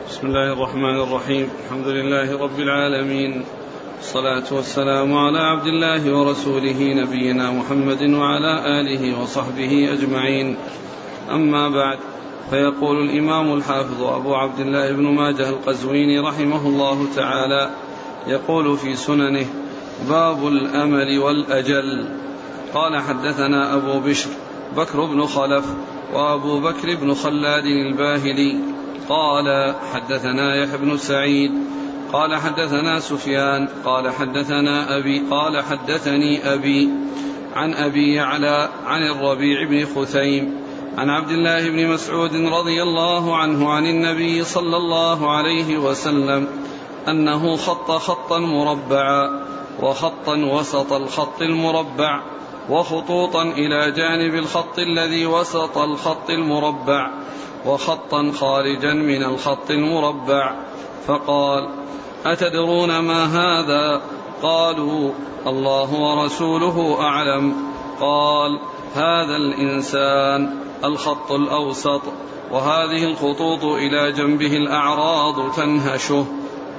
بسم الله الرحمن الرحيم. الحمد لله رب العالمين. الصلاة والسلام على عبد الله ورسوله نبينا محمد وعلى آله وصحبه أجمعين. أما بعد فيقول الإمام الحافظ أبو عبد الله بن ماجه القزويني رحمه الله تعالى يقول في سننه باب الأمل والأجل قال حدثنا أبو بشر بكر بن خلف وأبو بكر بن خلاد الباهلي قال حدثنا يحيى بن سعيد قال حدثنا سفيان قال حدثنا أبي قال حدثني أبي عن أبي يعلى عن الربيع بن خثيم عن عبد الله بن مسعود رضي الله عنه عن النبي صلى الله عليه وسلم أنه خط خطا مربعا وخطا وسط الخط المربع وخطوطا إلى جانب الخط الذي وسط الخط المربع. وخطا خارجا من الخط المربع. فقال أتدرون ما هذا؟ قالوا الله ورسوله أعلم. قال هذا الإنسان الخط الأوسط وهذه الخطوط إلى جنبه الأعراض تنهشه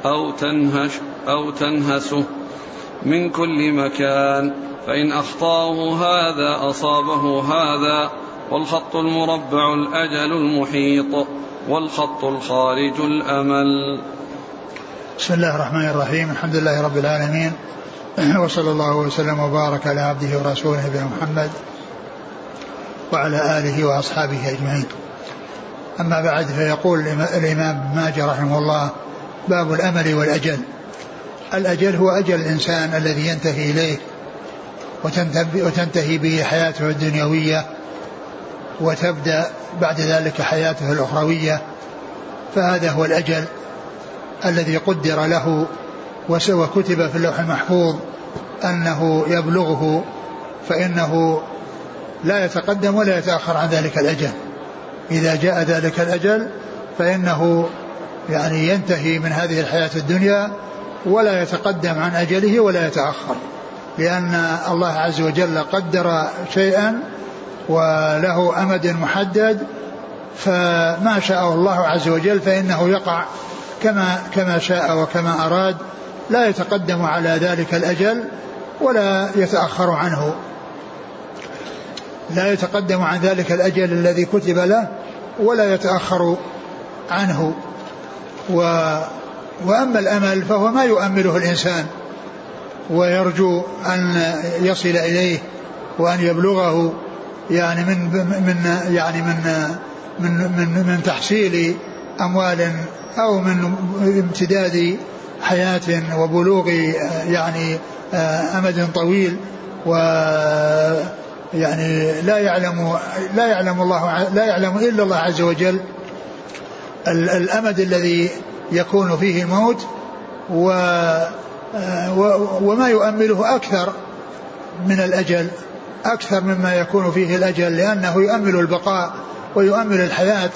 أو تنهش أو تنهسه من كل مكان. فإن أخطأه هذا أصابه هذا. والخط المربع الأجل المحيط والخط الخارج الأمل. بسم الله الرحمن الرحيم الحمد لله رب العالمين وصلى الله وسلم وبارك على عبده ورسوله نبينا محمد وعلى آله وأصحابه أجمعين. أما بعد فيقول الإمام ماجه رحمه الله باب الأمل والأجل. الأجل هو أجل الإنسان الذي ينتهي إليه وتنتهي به حياته الدنيوية وتبدأ بعد ذلك حياته الأخروية فهذا هو الأجل الذي قدر له وكتب في اللوح المحفوظ أنه يبلغه فإنه لا يتقدم ولا يتأخر عن ذلك الأجل. إذا جاء ذلك الأجل فإنه يعني ينتهي من هذه الحياة الدنيا ولا يتقدم عن أجله ولا يتأخر لأن الله عز وجل قدر شيئا وله أمد محدد فما شاء الله عز وجل فإنه يقع كما كما شاء وكما أراد لا يتقدم على ذلك الأجل ولا يتأخر عنه. لا يتقدم عن ذلك الأجل الذي كتب له ولا يتأخر عنه. و وأما الأمل فهو ما يؤمله الإنسان ويرجو أن يصل إليه وأن يبلغه. يعني من من يعني من من من, من تحصيل أموال أو من امتداد حياة وبلوغ يعني أمد طويل و يعني لا يعلم لا يعلم الله لا يعلم إلا الله عز وجل الأمد الذي يكون فيه الموت و وما يؤمله أكثر من الأجل. أكثر مما يكون فيه الأجل لأنه يؤمل البقاء ويؤمل الحياة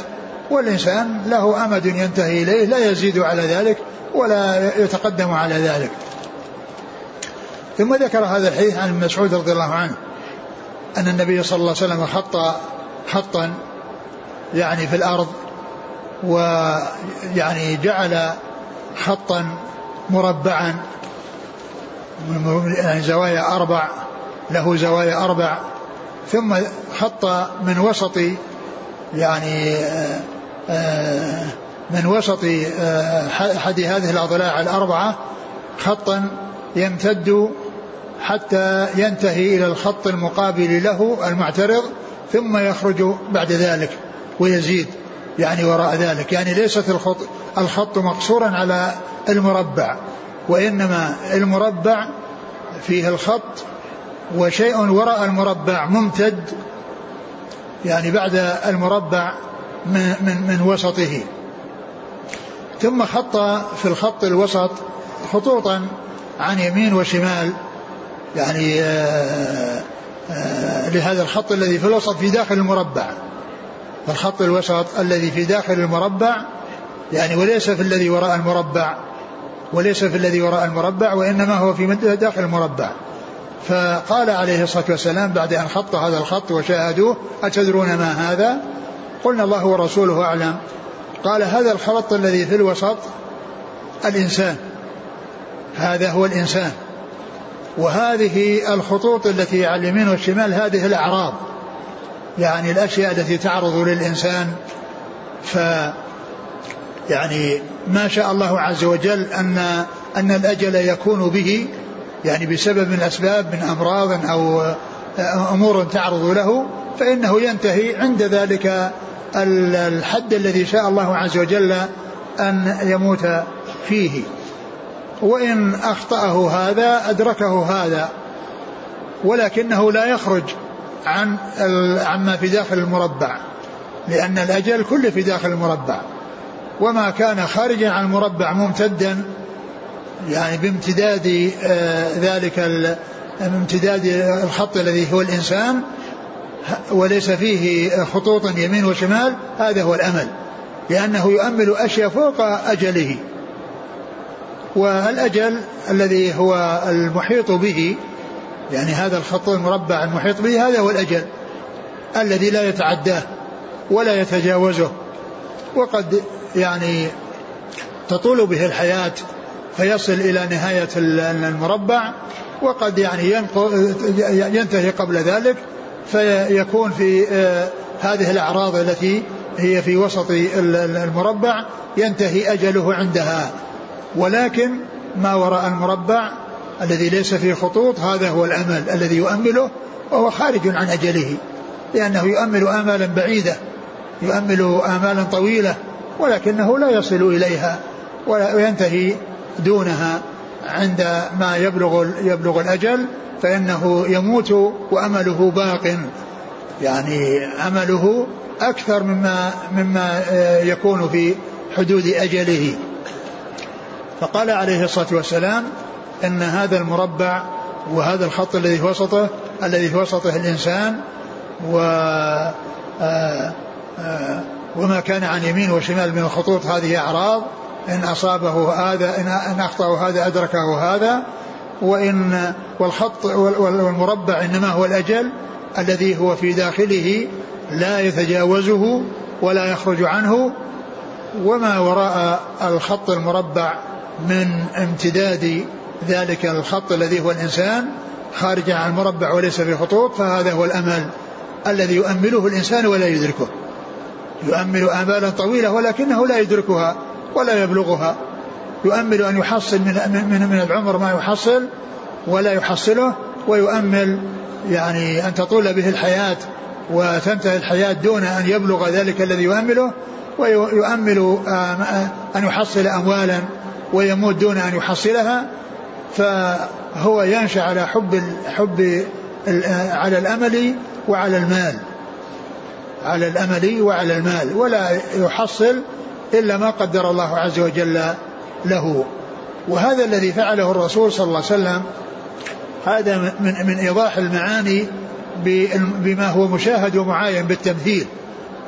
والإنسان له أمد ينتهي إليه لا يزيد على ذلك ولا يتقدم على ذلك. ثم ذكر هذا الحديث عن مسعود رضي الله عنه أن النبي صلى الله عليه وسلم خط خطا يعني في الأرض ويعني جعل خطا مربعا يعني زوايا أربع له زوايا أربع ثم خط من وسط يعني من وسط أحد هذه الأضلاع الأربعة خطا يمتد حتى ينتهي إلى الخط المقابل له المعترض ثم يخرج بعد ذلك ويزيد يعني وراء ذلك. يعني ليست الخط الخط مقصورا على المربع وإنما المربع فيه الخط وشيء وراء المربع ممتد يعني بعد المربع من, من, من وسطه. ثم خط في الخط الوسط خطوطا عن يمين وشمال يعني آآ آآ لهذا الخط الذي في الوسط في داخل المربع. الخط الوسط الذي في داخل المربع يعني وليس في الذي وراء المربع وليس في الذي وراء المربع وإنما هو في داخل المربع. فقال عليه الصلاة والسلام بعد أن خط هذا الخط وشاهدوه أتدرون ما هذا؟ قلنا الله ورسوله أعلم. قال هذا الخط الذي في الوسط الإنسان. هذا هو الإنسان. وهذه الخطوط التي على اليمين والشمال هذه الأعراض. يعني الأشياء التي تعرض للإنسان. ف يعني ما شاء الله عز وجل أن أن الأجل يكون به يعني بسبب من الأسباب من أمراض أو أمور تعرض له فإنه ينتهي عند ذلك الحد الذي شاء الله عز وجل أن يموت فيه. وإن أخطأه هذا أدركه هذا ولكنه لا يخرج عن عما في داخل المربع لأن الأجل كله في داخل المربع. وما كان خارجا عن المربع ممتدا يعني بامتداد آه، ذلك امتداد الخط الذي هو الإنسان وليس فيه خطوط يمين وشمال هذا هو الأمل. لأنه يؤمل أشياء فوق أجله. والأجل الذي هو المحيط به يعني هذا الخط المربع المحيط به هذا هو الأجل الذي لا يتعداه ولا يتجاوزه. وقد يعني تطول به الحياة فيصل إلى نهاية المربع وقد يعني ينتهي قبل ذلك فيكون في آه، هذه الأعراض التي هي في وسط المربع ينتهي أجله عندها. ولكن ما وراء المربع الذي ليس فيه خطوط هذا هو الأمل الذي يؤمله وهو خارج عن أجله لأنه يؤمل آمالا بعيدة يؤمل آمالا طويلة ولكنه لا يصل إليها وينتهي دونها عند ما يبلغ يبلغ الأجل فإنه يموت وأمله باق. يعني أمله أكثر مما مما آه، يكون في حدود أجله. فقال عليه الصلاة والسلام أن هذا المربع وهذا الخط الذي في وسطه الذي في وسطه الإنسان و آه، آه، وما كان عن يمين وشمال من الخطوط هذه أعراض إن أصابه هذا إن أخطأه هذا أدركه هذا وإن والخط والمربع إنما هو الأجل الذي هو في داخله لا يتجاوزه ولا يخرج عنه وما وراء الخط المربع من امتداد ذلك الخط الذي هو الإنسان خارجا عن المربع وليس في خطوط فهذا هو الأمل الذي يؤمله الإنسان ولا يدركه. يؤمل آمالا طويلة ولكنه لا يدركها. ولا يبلغها. يؤمل أن يحصل من, من, من العمر ما يحصل ولا يحصله ويؤمل يعني أن تطول به الحياة وتنتهي الحياة دون أن يبلغ ذلك الذي يؤمله ويؤمل أن يحصل أموالا ويموت دون أن يحصلها. فهو ينشأ على حب حب على الأمل وعلى المال. على الأمل وعلى المال. ولا يحصل إلا ما قدر الله عز وجل له. وهذا الذي فعله الرسول صلى الله عليه وسلم هذا من, من إيضاح المعاني بما هو مشاهد ومعاين بالتمثيل.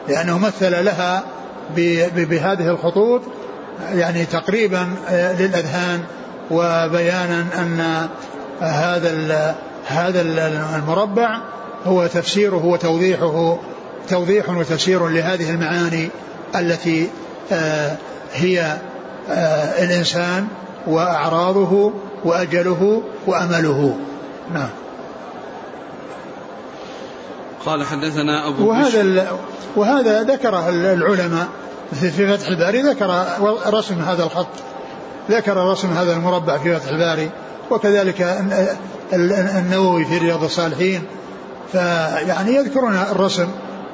لأنه مثل لها بهذه الخطوط يعني تقريبا آه، للأذهان وبيانا أن هذا هذا المربع هو تفسيره وتوضيحه توضيح وتفسير لهذه المعاني التي هي آه، الإنسان وأعراضه وأجله وأمله. نعم. قال حدثنا أبو وهذا وهذا ذكره العلماء في فتح الباري ذكر رسم هذا الخط. ذكر رسم هذا المربع في فتح الباري. وكذلك النووي في رياض الصالحين. فيعني يذكرون الرسم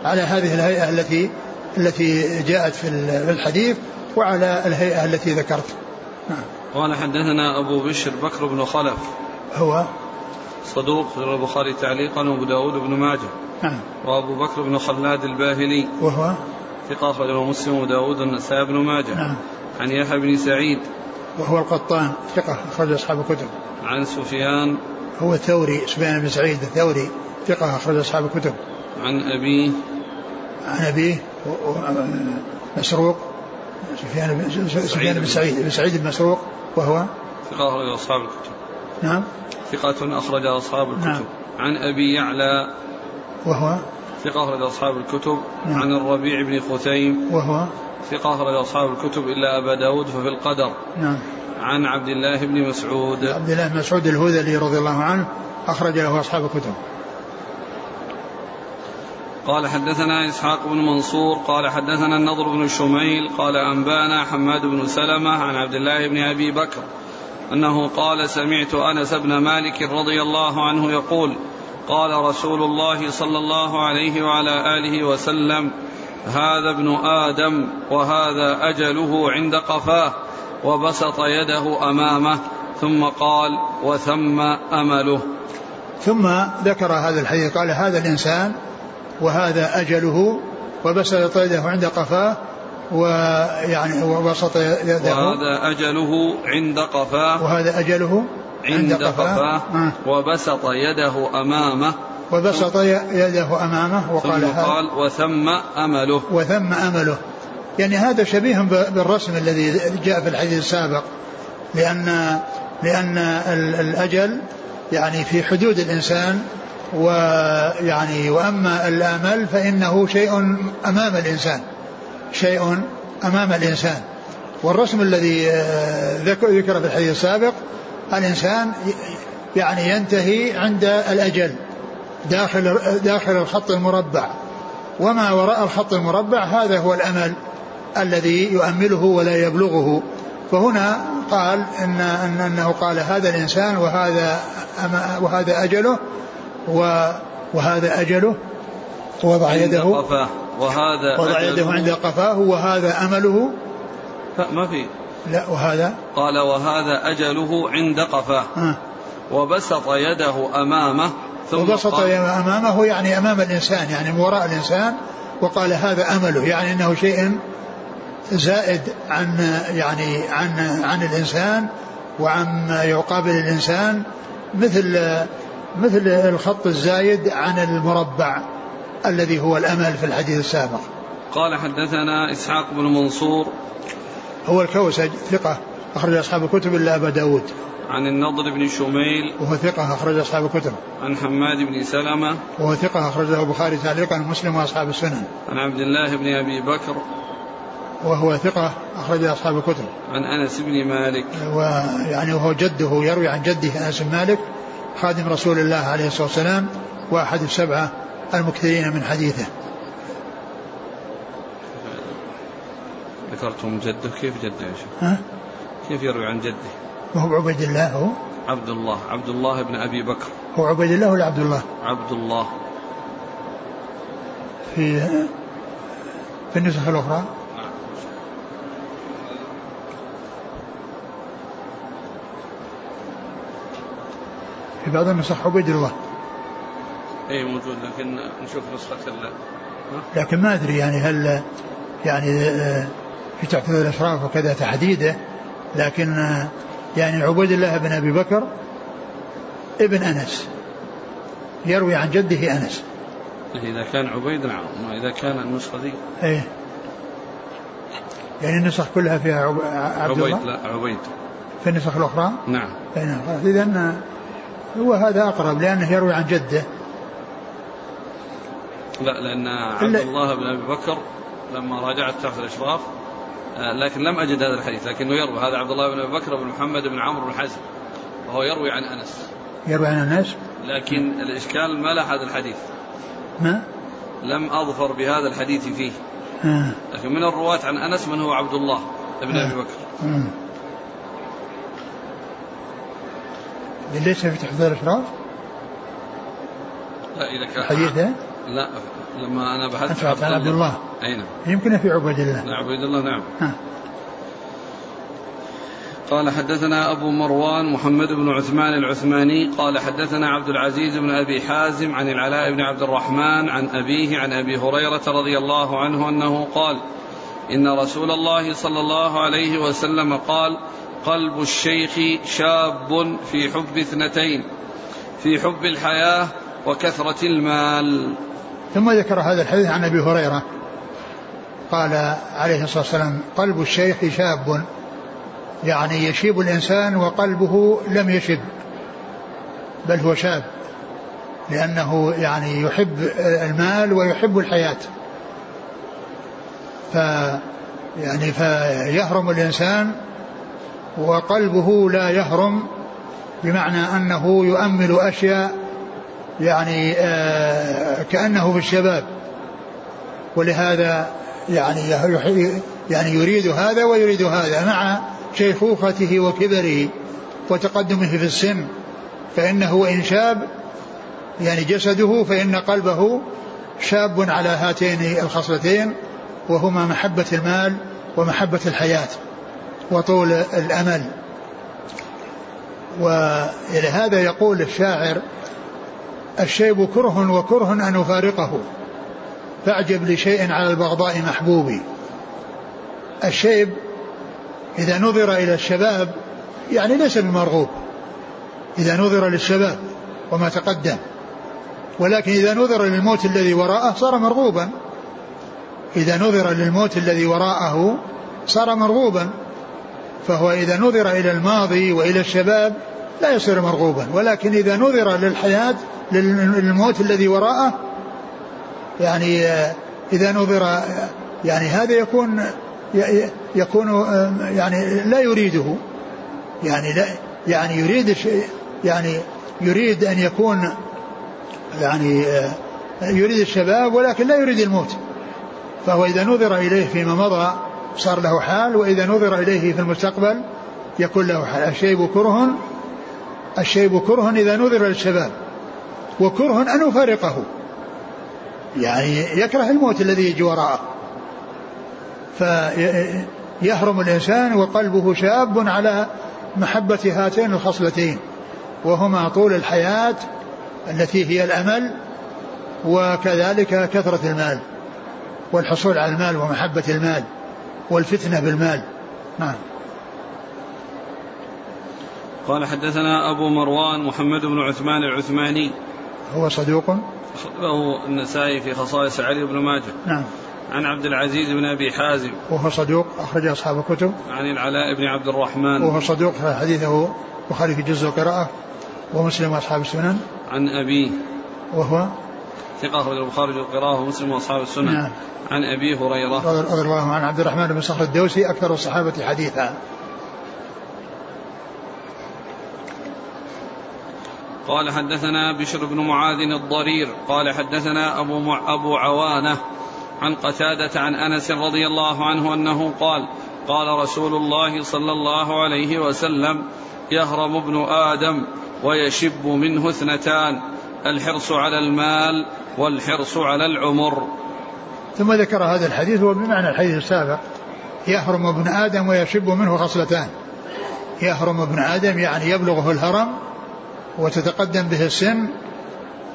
على هذه الهيئة التي التي جاءت في الحديث وعلى الهيئة التي ذكرت. نعم. قال حدثنا أبو بشر بكر بن خلف. هو؟ صدوق غير البخاري تعليقا وأبو داود بن ماجه. نعم. وأبو بكر بن خلاد الباهلي. وهو؟ ثقة أخرجه مسلم وداود النسائي بن ماجه. نعم. عن يحيى بن سعيد. وهو القطان ثقة أخرج أصحاب الكتب. عن سفيان. هو الثوري سفيان بن سعيد الثوري ثقة أخرج أصحاب الكتب. عن أبيه. عن أبيه. مسروق سفيان سفيان بن سعيد بن سعيد بن مسروق وهو؟ ثقة أخرج أصحاب الكتب. نعم. ثقة أخرج أصحاب الكتب. نعم. عن أبي يعلى. وهو؟ ثقة أخرج أصحاب الكتب. نعم. عن الربيع بن خثيم. وهو؟ ثقة أخرج أصحاب الكتب إلا أبا داود ففي القدر. نعم. عن عبد الله بن مسعود. عبد الله بن مسعود الهذلي رضي الله عنه أخرج له أصحاب الكتب. قال حدثنا إسحاق بن منصور قال حدثنا النضر بن شميل قال أنبانا حماد بن سلمة عن عبد الله بن أبي بكر أنه قال سمعت أنس بن مالك رضي الله عنه يقول قال رسول الله صلى الله عليه وعلى آله وسلم هذا ابن آدم وهذا أجله عند قفاه وبسط يده أمامه ثم قال وثم أمله. ثم ذكر هذا الحديث قال هذا الإنسان وهذا أجله وبسط يده عند قفاه ويعني وبسط يده. وهذا أجله عند قفاه. وهذا أجله عند قفاه. آه. وبسط يده أمامه. وبسط يده أمامه وقال ثم قال وثم أمله. وثم أمله. يعني هذا شبيه بالرسم الذي جاء في الحديث السابق لأن لأن الأجل يعني في حدود الإنسان ويعني وأما الآمل فإنه شيء أمام الإنسان شيء أمام الإنسان. والرسم الذي آه، ذكر في الحديث السابق الإنسان يعني ينتهي عند الأجل داخل داخل الخط المربع. وما وراء الخط المربع هذا هو الأمل الذي يؤمله ولا يبلغه. فهنا قال إن, إن أنه قال هذا الإنسان وهذا وهذا أجله وهذا أجله وضع يده قفاه. وهذا وضع يده عند قفاه وهذا أمله. لا ما في. لا وهذا؟ قال وهذا أجله عند قفاه. آه. وبسط يده أمامه ثم وبسط يده أمامه يعني أمام الإنسان يعني من وراء الإنسان وقال هذا أمله يعني أنه شيء زائد عن يعني عن عن الإنسان وعن ما يقابل الإنسان مثل مثل الخط الزايد عن المربع الذي هو الأمل في الحديث السابق. قال حدثنا إسحاق بن منصور هو الكوسج ثقة أخرج أصحاب الكتب إلا أبا داود. عن النضر بن شميل وهو ثقة أخرج أصحاب الكتب. عن حماد بن سلمة وهو ثقة أخرجه البخاري تعليقا مسلم وأصحاب السنن. عن عبد الله بن أبي بكر وهو ثقة أخرج أصحاب الكتب. عن أنس بن مالك ويعني وهو جده يروي عن جده أنس بن مالك. خادم رسول الله عليه الصلاة والسلام وأحد السبعة المكثرين من حديثه ذكرتم جده كيف جده يا شيخ؟ كيف يروي عن جده؟ وهو عبيد الله هو؟ عبد الله عبد الله بن أبي بكر هو عبيد الله ولا عبد الله؟ عبد الله في في النسخ الأخرى في بعض النسخ عبيد الله. اي موجود لكن نشوف نسخة لكن ما أدري يعني هل يعني آه، في تعداد الأشراف وكذا تحديده لكن آه، يعني عبيد الله بن أبي بكر ابن أنس يروي عن جده أنس. إذا كان عبيد نعم. إذا كان النسخة دي. إيه. يعني النسخ كلها فيها عبد عبيد لا عبيد. في النسخ الأخرى؟ نعم. نعم. اذا هو هذا أقرب لأنه يروي عن جده. لا لأن عبد الله بن أبي بكر لما راجعت تحت الأشراف آه، لكن لم أجد هذا الحديث لكنه يروي. هذا عبد الله بن أبي بكر بن محمد بن عمرو بن حزم وهو يروي عن أنس. يروي عن أنس؟ لكن الإشكال ما لاحظ الحديث. ما؟ لم أظفر بهذا الحديث فيه. آه. لكن من الرواة عن أنس من هو عبد الله بن أبي بكر آه. ليس في تحضير الاشراف؟ لا إذا كان حديثه؟ لا لما أنا بحثت عن عبد الله أي نعم يمكن في عبيد الله لا عبيد الله نعم ها. قال حدثنا أبو مروان محمد بن عثمان العثماني قال حدثنا عبد العزيز بن أبي حازم عن العلاء بن عبد الرحمن عن أبيه عن أبي هريرة رضي الله عنه أنه قال إن رسول الله صلى الله عليه وسلم قال قلب الشيخ شاب في حب اثنتين في حب الحياة وكثرة المال. ثم ذكر هذا الحديث عن أبي هريرة. قال عليه الصلاة والسلام قلب الشيخ شاب يعني يشيب الإنسان وقلبه لم يشب بل هو شاب لأنه يعني يحب المال ويحب الحياة. ف يعني فيهرم الإنسان وقلبه لا يهرم بمعنى أنه يؤمل أشياء يعني آه كأنه في الشباب. ولهذا يعني يعني يريد هذا ويريد هذا مع شيخوخته وكبره وتقدمه في السن. فإنه إن شاب يعني جسده فإن قلبه شاب على هاتين الخصلتين وهما محبة المال ومحبة الحياة. وطول الأمل. ولهذا يقول الشاعر الشيب كره وكره أن أفارقه. فاعجب لشيء على البغضاء محبوبي. الشيب إذا نظر إلى الشباب يعني ليس بمرغوب. إذا نظر للشباب وما تقدم. ولكن إذا نظر للموت الذي وراءه صار مرغوبا. إذا نظر للموت الذي وراءه صار مرغوبا. فهو إذا نظر إلى الماضي وإلى الشباب لا يصير مرغوبا ولكن إذا نظر للحياة للموت الذي وراءه يعني إذا نظر يعني هذا يكون يكون يعني لا يريده يعني لا يعني يريد يعني يريد أن يكون يعني يريد الشباب ولكن لا يريد الموت. فهو إذا نظر إليه فيما مضى صار له حال وإذا نظر إليه في المستقبل يكون له حال. الشيب كره الشيب كره إذا نظر للشباب وكره أن يفارقه يعني يكره الموت الذي يجي وراءه. فيهرم الإنسان وقلبه شاب على محبة هاتين الخصلتين وهما طول الحياة التي هي الأمل وكذلك كثرة المال والحصول على المال ومحبة المال. والفتنة بالمال. نعم. قال حدثنا أبو مروان محمد بن عثمان العثماني. هو صدوق؟ له النسائي في خصائص علي بن ماجه. نعم. عن عبد العزيز بن أبي حازم. وهو صدوق أخرج أصحاب الكتب. عن العلاء بن عبد الرحمن. وهو صدوق حديثه البخاري في جزء القراءة ومسلم واصحاب السنن. عن أبيه. وهو ثقة أخرج البخاري القراءة ومسلم وأصحاب السنن نعم. عن أبي هريرة. رضي الله عنه. عبد الرحمن بن صخر الدوسي أكثر الصحابة حديثا. قال حدثنا بشر بن معاذ الضرير. قال حدثنا أبو, مع أبو عوانة عن قتادة عن أنس رضي الله عنه أنه قال قال رسول الله صلى الله عليه وسلم يهرم ابن آدم ويشب منه اثنتان. الحرص على المال والحرص على العمر. ثم ذكر هذا الحديث هو بمعنى الحديث السابق. يهرم ابن آدم ويشب منه خصلتان يهرم ابن آدم يعني يبلغه الهرم وتتقدم به السن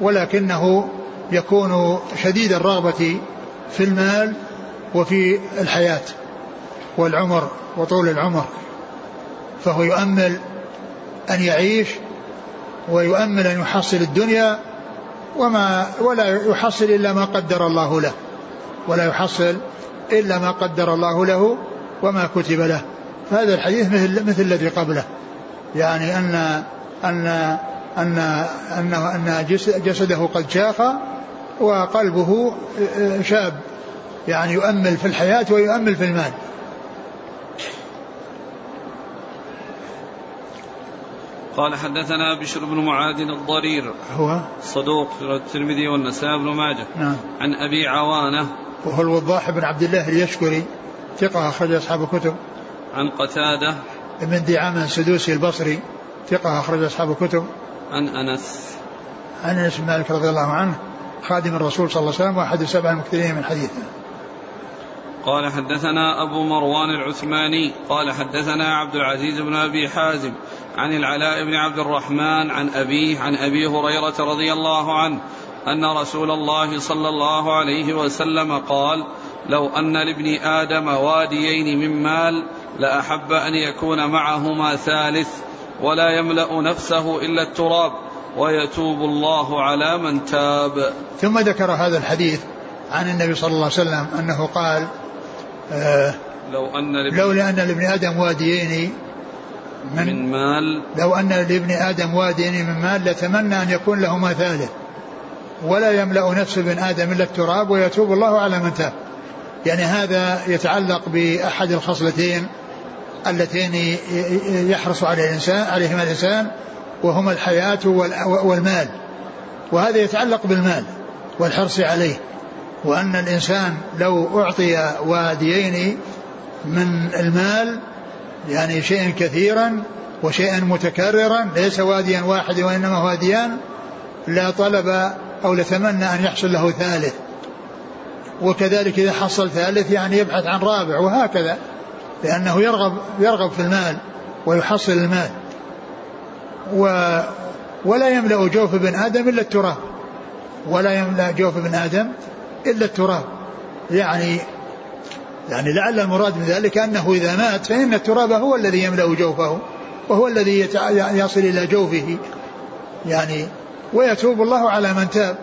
ولكنه يكون شديد الرغبة في المال وفي الحياة والعمر وطول العمر. فهو يؤمل أن يعيش ويؤمل أن يحصل الدنيا وما ولا يحصل إلا ما قدر الله له ولا يحصل إلا ما قدر الله له وما كتب له. فهذا الحديث مثل مثل الذي قبله يعني أن أن أن أن أن جسده قد شاخ وقلبه شاب يعني يؤمل في الحياة ويؤمل في المال. قال حدثنا بشر بن معاذ الضرير. هو؟ صدوق الترمذي والنسائي بن ماجه. نعم. عن أبي عوانة. وهو الوضاح بن عبد الله اليشكري ثقة أخرج أصحاب الكتب. عن قتادة. ابن دعامة السدوسي البصري ثقة أخرج أصحاب الكتب. عن أنس. عن أنس بن مالك رضي الله عنه خادم الرسول صلى الله عليه وسلم وأحد السبع المكثرين من حديثه. قال حدثنا أبو مروان العثماني قال حدثنا عبد العزيز بن أبي حازم عن العلاء بن عبد الرحمن عن أبيه عن أبي هريرة رضي الله عنه أن رسول الله صلى الله عليه وسلم قال لو أن لابن آدم واديين من مال لأحب أن يكون معهما ثالث ولا يملأ نفسه إلا التراب ويتوب الله على من تاب. ثم ذكر هذا الحديث عن النبي صلى الله عليه وسلم أنه قال آه لو أن لولا أن لابن آدم واديين من, من مال. لو أن لابن آدم واديين من مال لتمنى أن يكون لهما ثالث. ولا يملأ نفس ابن آدم إلا التراب ويتوب الله على من تاب. يعني هذا يتعلق بأحد الخصلتين اللتين يحرص على الإنسان عليهما الإنسان وهما الحياة والمال. وهذا يتعلق بالمال والحرص عليه. وأن الإنسان لو أعطي واديين من المال يعني شيئا كثيرا وشيئا متكررا ليس واديا واحد وإنما واديان لا طلب أو لتمنى أن يحصل له ثالث. وكذلك إذا حصل ثالث يعني يبحث عن رابع وهكذا لأنه يرغب يرغب في المال ويحصل المال. و ولا يملأ جوف ابن آدم إلا التراب. ولا يملأ جوف ابن آدم إلا التراب. يعني يعني لعل المراد من ذلك أنه إذا مات فإن التراب هو الذي يملأ جوفه وهو الذي يصل إلى جوفه. يعني ويتوب الله على من تاب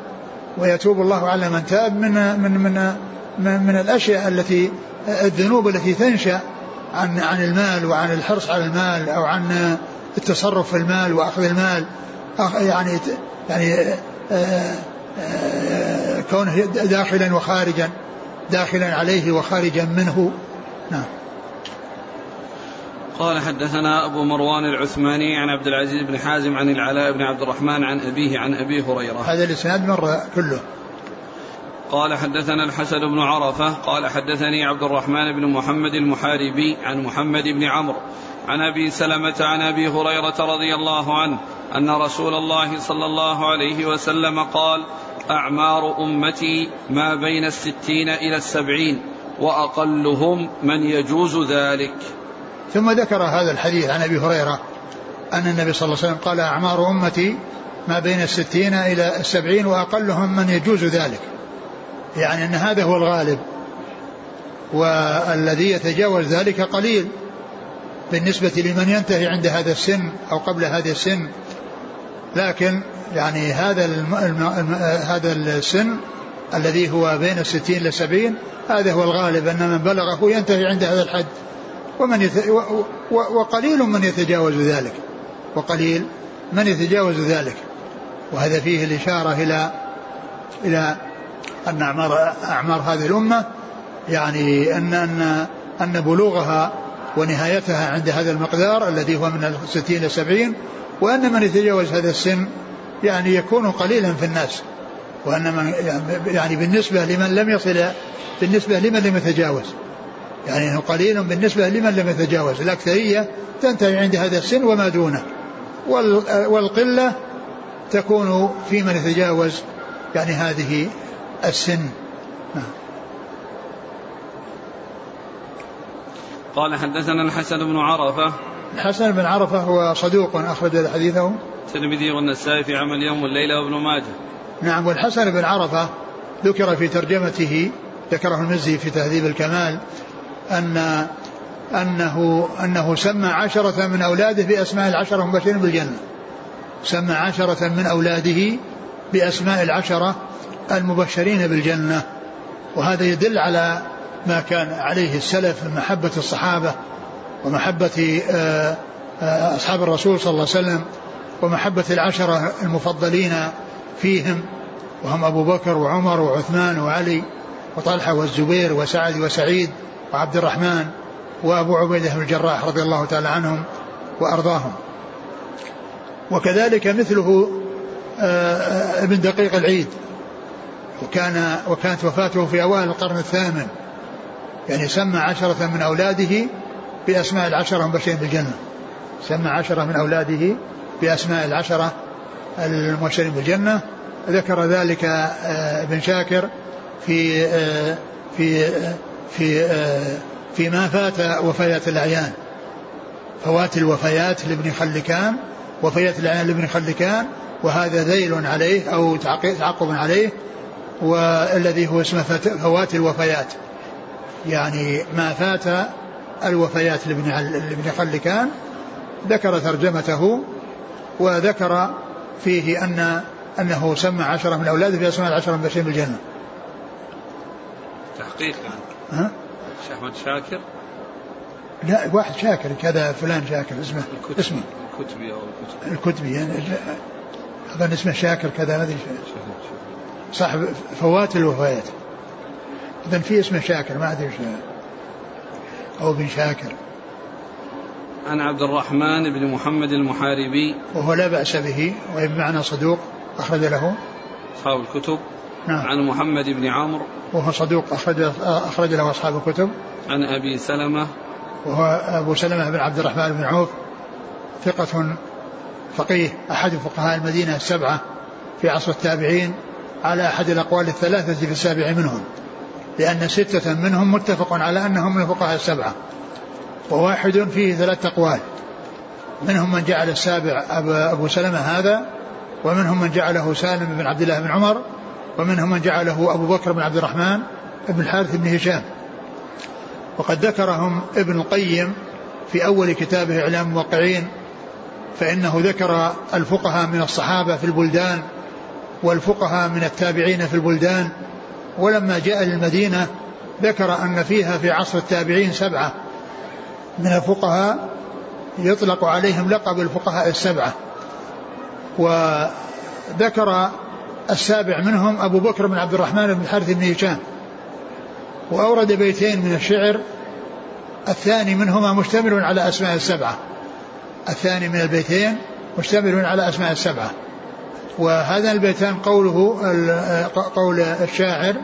ويتوب الله على من تاب من من من من, من الأشياء التي الذنوب التي تنشأ عن عن المال وعن الحرص على المال أو عن التصرف في المال وأخذ المال. يعني يعني آه، آه، كونه داخلا وخارجا. داخلا عليه وخارجا منه. نعم. قال حدثنا أبو مروان العثماني عن عبد العزيز بن حازم عن العلاء بن عبد الرحمن عن أبيه عن أبي هريرة. هذا الإسناد مر كله. قال حدثنا الحسن بن عرفة قال حدثني عبد الرحمن بن محمد المحاربي عن محمد بن عمرو عن أبي سلمة عن أبي هريرة رضي الله عنه أن رسول الله صلى الله عليه وسلم قال أعمار أمتي ما بين الستين إلى السبعين وأقلهم من يجوز ذلك. ثم ذكر هذا الحديث عن أبي هريرة أن النبي صلى الله عليه وسلم قال أعمار أمتي ما بين الستين إلى السبعين وأقلهم من يجوز ذلك. يعني أن هذا هو الغالب والذي يتجاوز ذلك قليل بالنسبة لمن ينتهي عند هذا السن أو قبل هذا السن. لكن يعني هذا الم... الم... هذا السن الذي هو بين الستين إلى السبعين هذا هو الغالب أن من بلغه ينتهي عند هذا الحد. ومن يت... و... و... وقليل من يتجاوز ذلك. وقليل من يتجاوز ذلك. وهذا فيه الإشارة إلى إلى أن أعمار أعمار هذه الأمة يعني أن أن أن بلوغها ونهايتها عند هذا المقدار الذي هو من الستين إلى السبعين وأن من يتجاوز هذا السن يعني يكون قليلا في الناس وأن من يعني بالنسبة لمن لم يصل بالنسبة لمن لم يتجاوز. يعني إنه قليل بالنسبة لمن لم يتجاوز. الأكثرية تنتهي عند هذا السن وما دونه. والقلة تكون في من يتجاوز يعني هذه السن. نعم قال حدثنا الحسن بن عرفة. الحسن بن عرفة هو صدوق أخرج حديثه الترمذي والنسائي في عمل يوم والليلة وابن ماجه. نعم والحسن بن عرفة ذكر في ترجمته ذكره المزي في تهذيب الكمال أن أنه أنه سمى عشرة من أولاده بأسماء العشرة المبشرين بالجنة. سمى عشرة من أولاده بأسماء العشرة المبشرين بالجنة. وهذا يدل على ما كان عليه السلف من محبة الصحابة ومحبة آه، آه، أصحاب الرسول صلى الله عليه وسلم ومحبة العشرة المفضلين فيهم وهم أبو بكر وعمر وعثمان وعلي وطلحة والزبير وسعد وسعيد وعبد الرحمن وأبو عبيدة بن الجراح رضي الله تعالى عنهم وأرضاهم. وكذلك مثله آه، ابن دقيق العيد وكان وكانت وفاته في أوائل القرن الثامن. يعني سمى عشرة من أولاده بأسماء العشرة المبشرين بالجنة. سمى عشرة من أولاده بأسماء العشرة المبشرين بالجنة. ذكر ذلك آه، ابن شاكر في آه، في آه، في في ما فات وفيات الأعيان. فوات الوفيات لابن خلكان وفيات الأعيان لابن خلكان وهذا ذيل عليه أو تعقب عليه والذي هو اسمه فوات الوفيات. يعني ما فات الوفيات لابن لابن خلكان ذكر ترجمته وذكر فيه أن أنه سمى عشرة من أولاده في أسماء العشرة المبشرين بالجنة. تحقيق يعني. ها؟ أحمد شاكر؟ لا واحد شاكر كذا فلان شاكر اسمه الكتبي اسمه. الكتبي أو الكتبي. الكتبي يعني أظن اسمه شاكر كذا ما أدري. صاحب فوات الوفيات إذا في اسمه شاكر ما أدري أو بن شاكر. عن عبد الرحمن بن محمد المحاربي. وهو لا بأس به وبمعنى صدوق أخرج له. أصحاب الكتب. نعم. عن محمد بن عمرو. وهو صدوق أخرج أخرج له أصحاب الكتب. عن أبي سلمة. وهو أبو سلمة بن عبد الرحمن بن عوف. ثقة فقيه أحد فقهاء المدينة السبعة في عصر التابعين على أحد الأقوال الثلاثة في السابع منهم. لأن ستة منهم متفق على أنهم من الفقهاء السبعة. وواحد فيه ثلاث أقوال. منهم من جعل السابع أبو سلمة هذا ومنهم من جعله سالم بن عبد الله بن عمر ومنهم من جعله أبو بكر بن عبد الرحمن بن الحارث بن هشام. وقد ذكرهم ابن القيم في أول كتابه إعلام الموقعين فإنه ذكر الفقهاء من الصحابة في البلدان والفقهاء من التابعين في البلدان. ولما جاء للمدينة ذكر أن فيها في عصر التابعين سبعة. من الفقهاء يطلق عليهم لقب الفقهاء السبعة. وذكر السابع منهم أبو بكر بن عبد الرحمن بن الحارث بن هشام. وأورد بيتين من الشعر. الثاني منهما مشتمل على أسماء السبعة. الثاني من البيتين مشتمل على أسماء السبعة. وهذا البيتان قوله قول الشاعر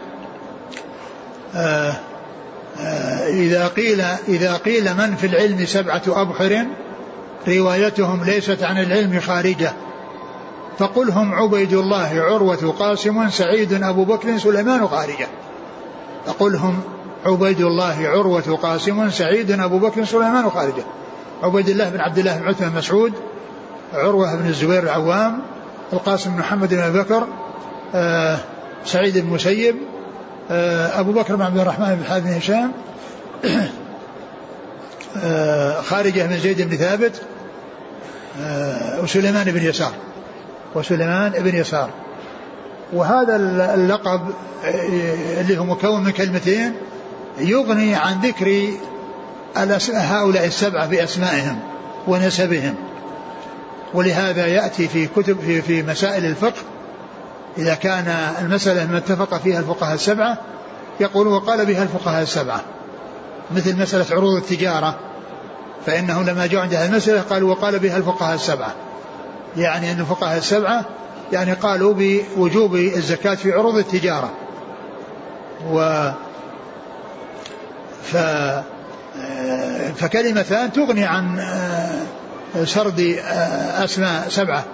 آه، إذا قيل إذا قيل من في العلم سبعة أبحر روايتهم ليست عن العلم خارجة. فقل هم عبيد الله عروة قاسم سعيد أبو بكر سليمان خارجة. فقل هم عبيد الله عروة قاسم سعيد أبو بكر سليمان خارجة. عبيد الله بن عبد الله بن عثمان مسعود عروة بن الزبير العوام القاسم بن محمد بن أبي بكر آه سعيد بن المسيب آه أبو بكر بن عبد الرحمن بن حارث بن هشام آه خارجة بن زيد بن ثابت آه وسليمان بن يسار وسليمان بن يسار. وهذا اللقب آه، اللي هو مكون من كلمتين يغني عن ذكر هؤلاء السبعة بأسمائهم ونسبهم. ولهذا يأتي في كتب في, في مسائل الفقه إذا كان المسألة ما اتفق فيها الفقهاء السبعة يقول وقال بها الفقهاء السبعة. مثل مسألة عروض التجارة فإنه لما جاءوا عند المسألة قالوا وقال بها الفقهاء السبعة. يعني أن الفقهاء السبعة يعني قالوا بوجوب الزكاة في عروض التجارة. و ف فكلمتان تغني عن سرد أسماء سبعة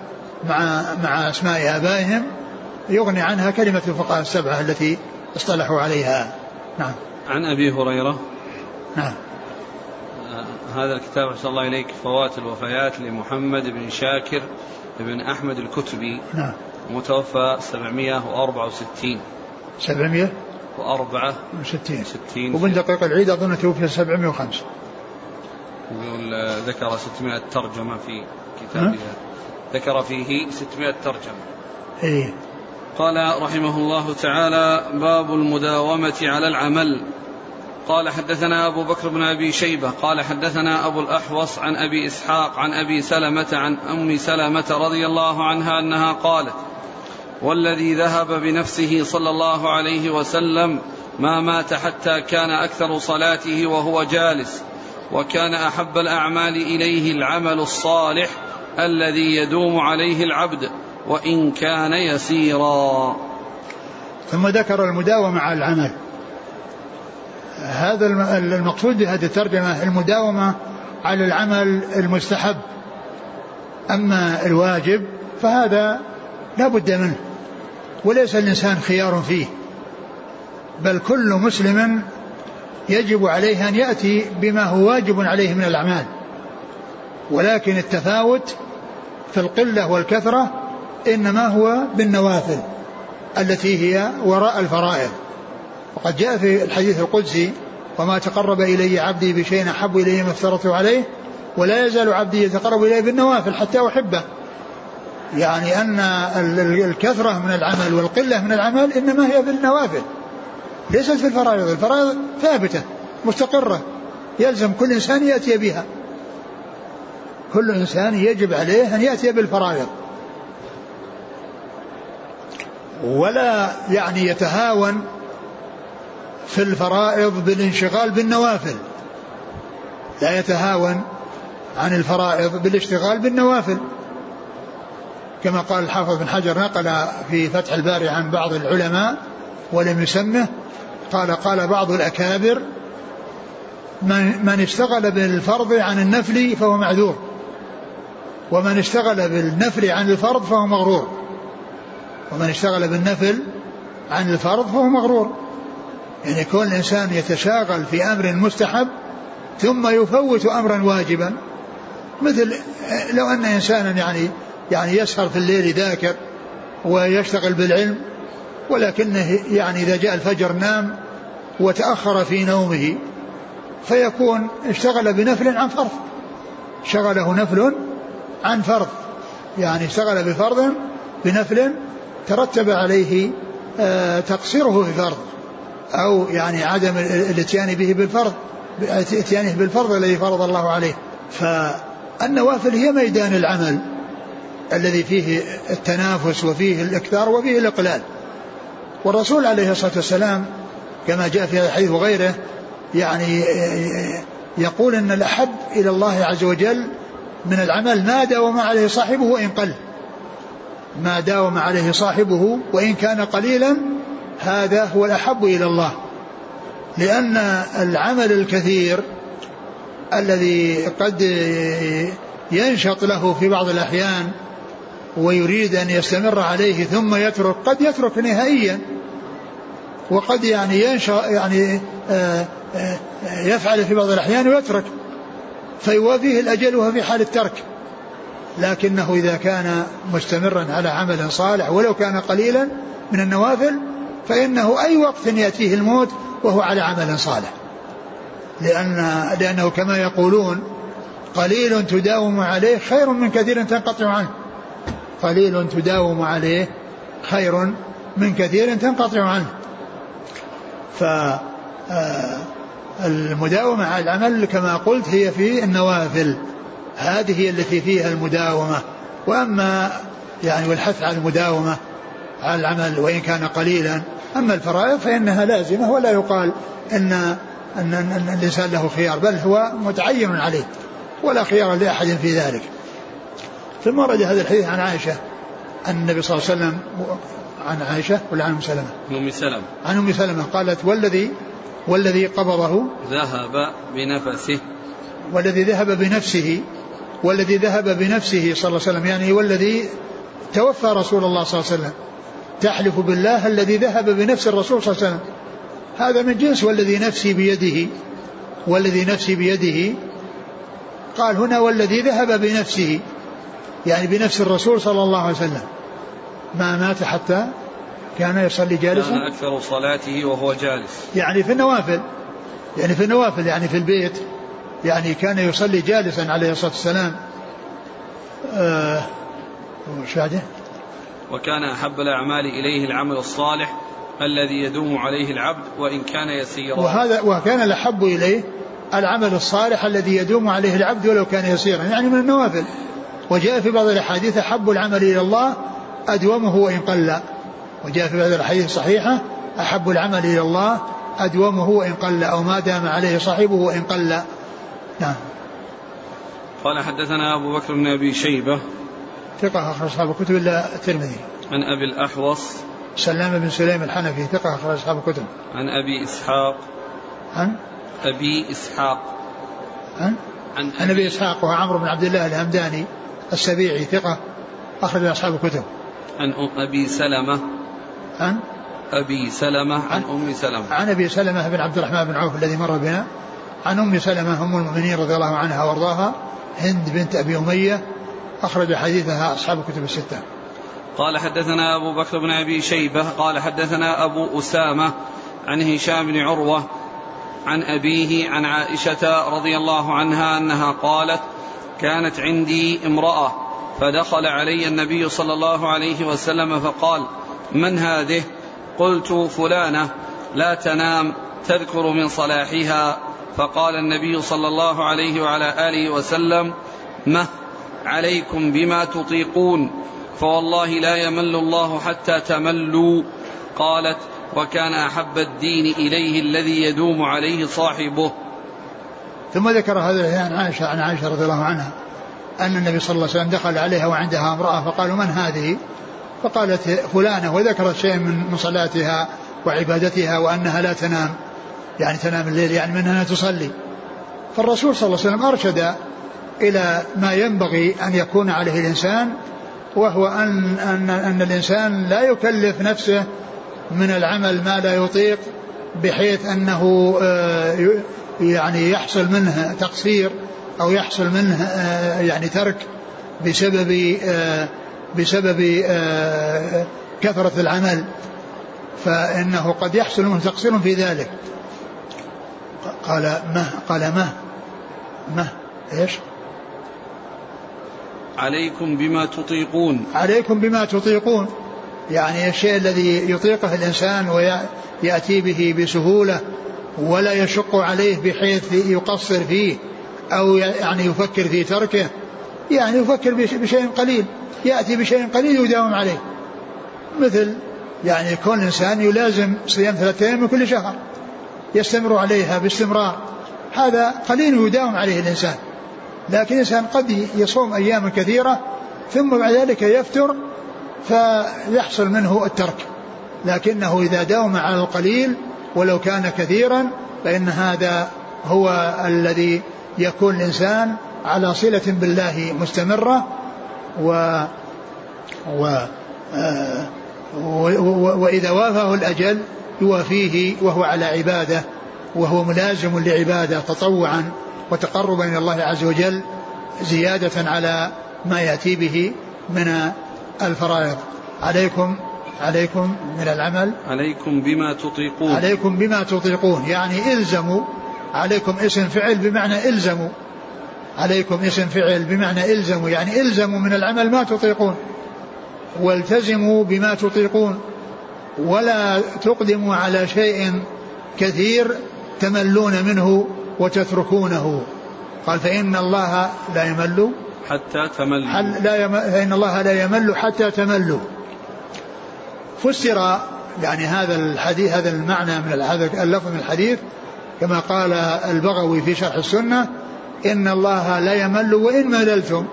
مع مع أسماء آبائهم. يغني عنها كلمة الفقهاء السبعة التي اصطلحوا عليها. نعم. عن أبي هريرة. نعم. هذا الكتاب أحسن الله إليك فوات الوفيات لمحمد بن شاكر بن أحمد الكتبي. نعم. متوفى 764 700 وأربعة وستين. ستين ومن دقيق العيد أظن توفي 705 يقول ذكر 600 ترجمة في كتابها. ذكر فيه 600 ترجمة. إيه. قال رحمه الله تعالى باب المداومة على العمل. قال حدثنا أبو بكر بن أبي شيبة قال حدثنا أبو الأحوص عن أبي إسحاق عن أبي سلمة عن أم سلمة رضي الله عنها أنها قالت والذي ذهب بنفسه صلى الله عليه وسلم ما مات حتى كان أكثر صلاته وهو جالس وكان أحب الأعمال إليه العمل الصالح الذي يدوم عليه العبد. وإن كان يسيرا. ثم ذكر المداومة على العمل. هذا المقصود بهذه الترجمة المداومة على العمل المستحب. أما الواجب فهذا لا بد منه وليس الإنسان خيار فيه. بل كل مسلم يجب عليه أن يأتي بما هو واجب عليه من الأعمال. ولكن التفاوت في القلة والكثرة إنما هو بالنوافل التي هي وراء الفرائض. وقد جاء في الحديث القدسي وما تقرب إلي عبدي بشيء أحب إلي ما افترضته عليه ولا يزال عبدي يتقرب إلي بالنوافل حتى أحبه. يعني أن الكثرة من العمل والقلة من العمل إنما هي في النوافل ليست في الفرائض. الفرائض ثابتة مستقرة يلزم كل إنسان يأتي بها. كل إنسان يجب عليه أن يأتي بالفرائض. ولا يعني يتهاون في الفرائض بالانشغال بالنوافل. لا يتهاون عن الفرائض بالاشتغال بالنوافل. كما قال الحافظ بن حجر نقل في فتح الباري عن بعض العلماء ولم يسمه قال قال بعض الأكابر من, من اشتغل بالفرض عن النفل فهو معذور ومن اشتغل بالنفل عن الفرض فهو مغرور. ومن اشتغل بالنفل عن الفرض فهو مغرور. يعني كون الإنسان يتشاغل في أمر مستحب ثم يفوت أمرا واجبا مثل لو أن إنسانا يعني يعني يسهر في الليل ذاكر ويشتغل بالعلم ولكنه يعني إذا جاء الفجر نام وتأخر في نومه فيكون اشتغل بنفل عن فرض. شغله نفل عن فرض يعني اشتغل بفرض بنفل ترتب عليه آه، تقصيره في فرض أو يعني عدم الاتيان به بالفرض اتيانه بالفرض الذي فرض الله عليه. فالنوافل هي ميدان العمل الذي فيه التنافس وفيه الإكثار وفيه الإقلال. والرسول عليه الصلاة والسلام كما جاء في الحديث وغيره يعني يقول إن الأحب إلى الله عز وجل من العمل ما داوم عليه صاحبه وإن قل. ما داوم عليه صاحبه وإن كان قليلا هذا هو الأحب إلى الله. لأن العمل الكثير الذي قد ينشط له في بعض الأحيان ويريد أن يستمر عليه ثم يترك قد يترك نهائيا وقد يعني ينشأ يعني آه، آه، يفعل في بعض الأحيان ويترك فيوافيه الأجل وهو في حال الترك. لكنه إذا كان مستمرا على عمل صالح ولو كان قليلا من النوافل فإنه أي وقت يأتيه الموت وهو على عمل صالح. لأن لأنه كما يقولون قليل تداوم عليه خير من كثير تنقطع عنه. قليل تداوم عليه خير من كثير تنقطع عنه. ف آه، المداومة على العمل كما قلت هي في النوافل. هذه هي التي فيها المداومة. وأما يعني والحث على المداومة على العمل وإن كان قليلا أما الفرائض فإنها لازمة ولا يقال أن أن, أن الإنسان له خيار بل هو متعين عليه ولا خيار لأحد في ذلك. ثم ورد هذا الحديث عن عائشة أن النبي صلى الله عليه وسلم عن عائشة ولا عن أم سلمة؟ عن أم سلمة. عن أم سلمة قالت والذي والذي قبضه ذهب بنفسه. والذي ذهب بنفسه والذي ذهب بنفسه صلى الله عليه وسلم يعني والذي توفى رسول الله صلى الله عليه وسلم. تحلف بالله الذي ذهب بنفس الرسول صلى الله عليه وسلم. هذا من جنس والذي نفسي بيده والذي نفسي بيده. قال هنا والذي ذهب بنفسه يعني بنفس الرسول صلى الله عليه وسلم. ما مات حتى كان يصلي جالسا؟ كان أكثر صلاته وهو جالس. يعني في النوافل يعني في النوافل يعني في البيت. يعني كان يصلي جالسا عليه الصلاة والسلام. آه؟ وكان أحب الأعمال إليه العمل الصالح الذي يدوم عليه العبد وإن كان يسيرا. وهذا وكان الأحب إليه العمل الصالح الذي يدوم عليه العبد ولو كان يسيرا. يعني من النوافل. وجاء في بعض الأحاديث أحب العمل إلى الله أدومه وإن قل وجاء في بعض الأحاديث الصحيحة أحب العمل إلى الله أدومه وإن قل أو ما دام عليه صاحبه وإن قل نعم. قال حدثنا أبو بكر بن أبي شيبة. ثقة أخرج أصحاب الكتب إلا الترمذي. عن أبي الأحوص. سلام بن سليم الحنفي ثقة أخرج أصحاب الكتب. عن أبي إسحاق. عن؟ أبي إسحاق. عن؟ عن أبي, أبي إسحاق وهو عمرو بن عبد الله الهمداني السبيعي ثقة أخرج أصحاب الكتب. عن أبي سلمة. عن؟ أبي سلمة عن, عن؟ أم سلمة. عن أبي سلمة بن عبد الرحمن بن عوف الذي مر بنا. عن أم سلمة أم المؤمنين رضي الله عنها وأرضاها هند بنت أبي أمية أخرج حديثها أصحاب الكتب الستة. قال حدثنا أبو بكر بن أبي شيبة قال حدثنا أبو أسامة عن هشام بن عروة عن أبيه عن عائشة رضي الله عنها أنها قالت كانت عندي امرأة فدخل علي النبي صلى الله عليه وسلم فقال من هذه؟ قلت فلانة لا تنام تذكر من صلاحها. فقال النبي صلى الله عليه وعلى آله وسلم مه عليكم بما تطيقون فوالله لا يمل الله حتى تملوا. قالت وكان أحب الدين إليه الذي يدوم عليه صاحبه. ثم ذكر هذا عن عائشة عن عائشة رضي الله عنها أن النبي صلى الله عليه وسلم دخل عليها وعندها امرأة فقالوا من هذه؟ فقالت فلانة. وذكرت شيء من صلاتها وعبادتها وأنها لا تنام. يعني تنام الليل يعني من أنها تصلي. فالرسول صلى الله عليه وسلم أرشد إلى ما ينبغي أن يكون عليه الإنسان وهو أن, أن, أن الإنسان لا يكلف نفسه من العمل ما لا يطيق بحيث أنه آه، يعني يحصل منه تقصير أو يحصل منه آه، يعني ترك بسبب آه، بسبب كثرة العمل. فإنه قد يحصل منه تقصير في ذلك. قال ما قال ما ما إيش؟ عليكم بما تطيقون. عليكم بما تطيقون. يعني الشيء الذي يطيقه الإنسان ويأتي به بسهولة ولا يشق عليه بحيث يقصر فيه أو يعني يفكر في تركه. يعني يفكر بشيء قليل. يأتي بشيء قليل يداوم عليه. مثل يعني كون الإنسان يلازم صيام ثلاثة أيام من كل شهر. يستمر عليها باستمرار. هذا قليل يداوم عليه الإنسان. لكن الإنسان قد يصوم أياما كثيرة ثم بعد ذلك يفتر فيحصل منه الترك. لكنه إذا داوم على القليل ولو كان كثيرا فإن هذا هو الذي يكون الإنسان على صلة بالله مستمرة و و آه وإذا وافاه الأجل يوافيه وهو على عبادة وهو ملازم لعبادة تطوعا وتقربا إلى الله عز وجل زيادة على ما يأتي به من الفرائض. عليكم عليكم من العمل. عليكم بما تطيقون. عليكم بما تطيقون. يعني إلزموا. عليكم اسم فعل بمعنى إلزموا. عليكم اسم فعل بمعنى إلزموا. يعني إلزموا من العمل ما تطيقون. والتزموا بما تطيقون. ولا تقدموا على شيء كثير تملون منه وتتركونه. قال فإن الله لا يمل حتى تملوا. لا يم... فإن الله لا يمل حتى تملوا. فسر يعني هذا الحديث هذا المعنى من هذا اللفظ من الحديث كما قال البغوي في شرح السنة إن الله لا يمل وإن مللتم.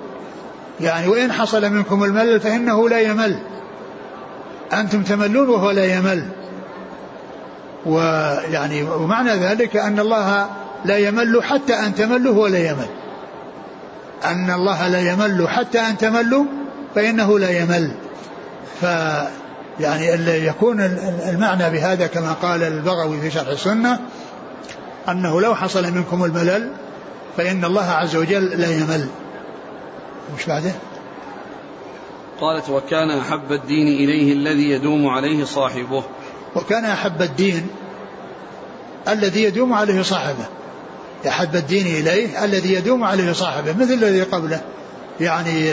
يعني وإن حصل منكم الملل فإنه لا يمل. أنتم تملون وهو لا يمل. ويعني ومعنى ذلك أن الله لا يمل حتى أن تملوا هو لا يمل. أن الله لا يمل حتى أن تملوا فإنه لا يمل. ف يعني يكون المعنى بهذا كما قال البغوي في شرح السنة أنه لو حصل منكم الملل فإن الله عز وجل لا يمل. مش بعده؟ قالت وكان أحب الدين إليه الذي يدوم عليه صاحبه. وكان أحب الدين الذي يدوم عليه صاحبه. أحب الدين إليه الذي يدوم عليه صاحبه مثل الذي قبله. يعني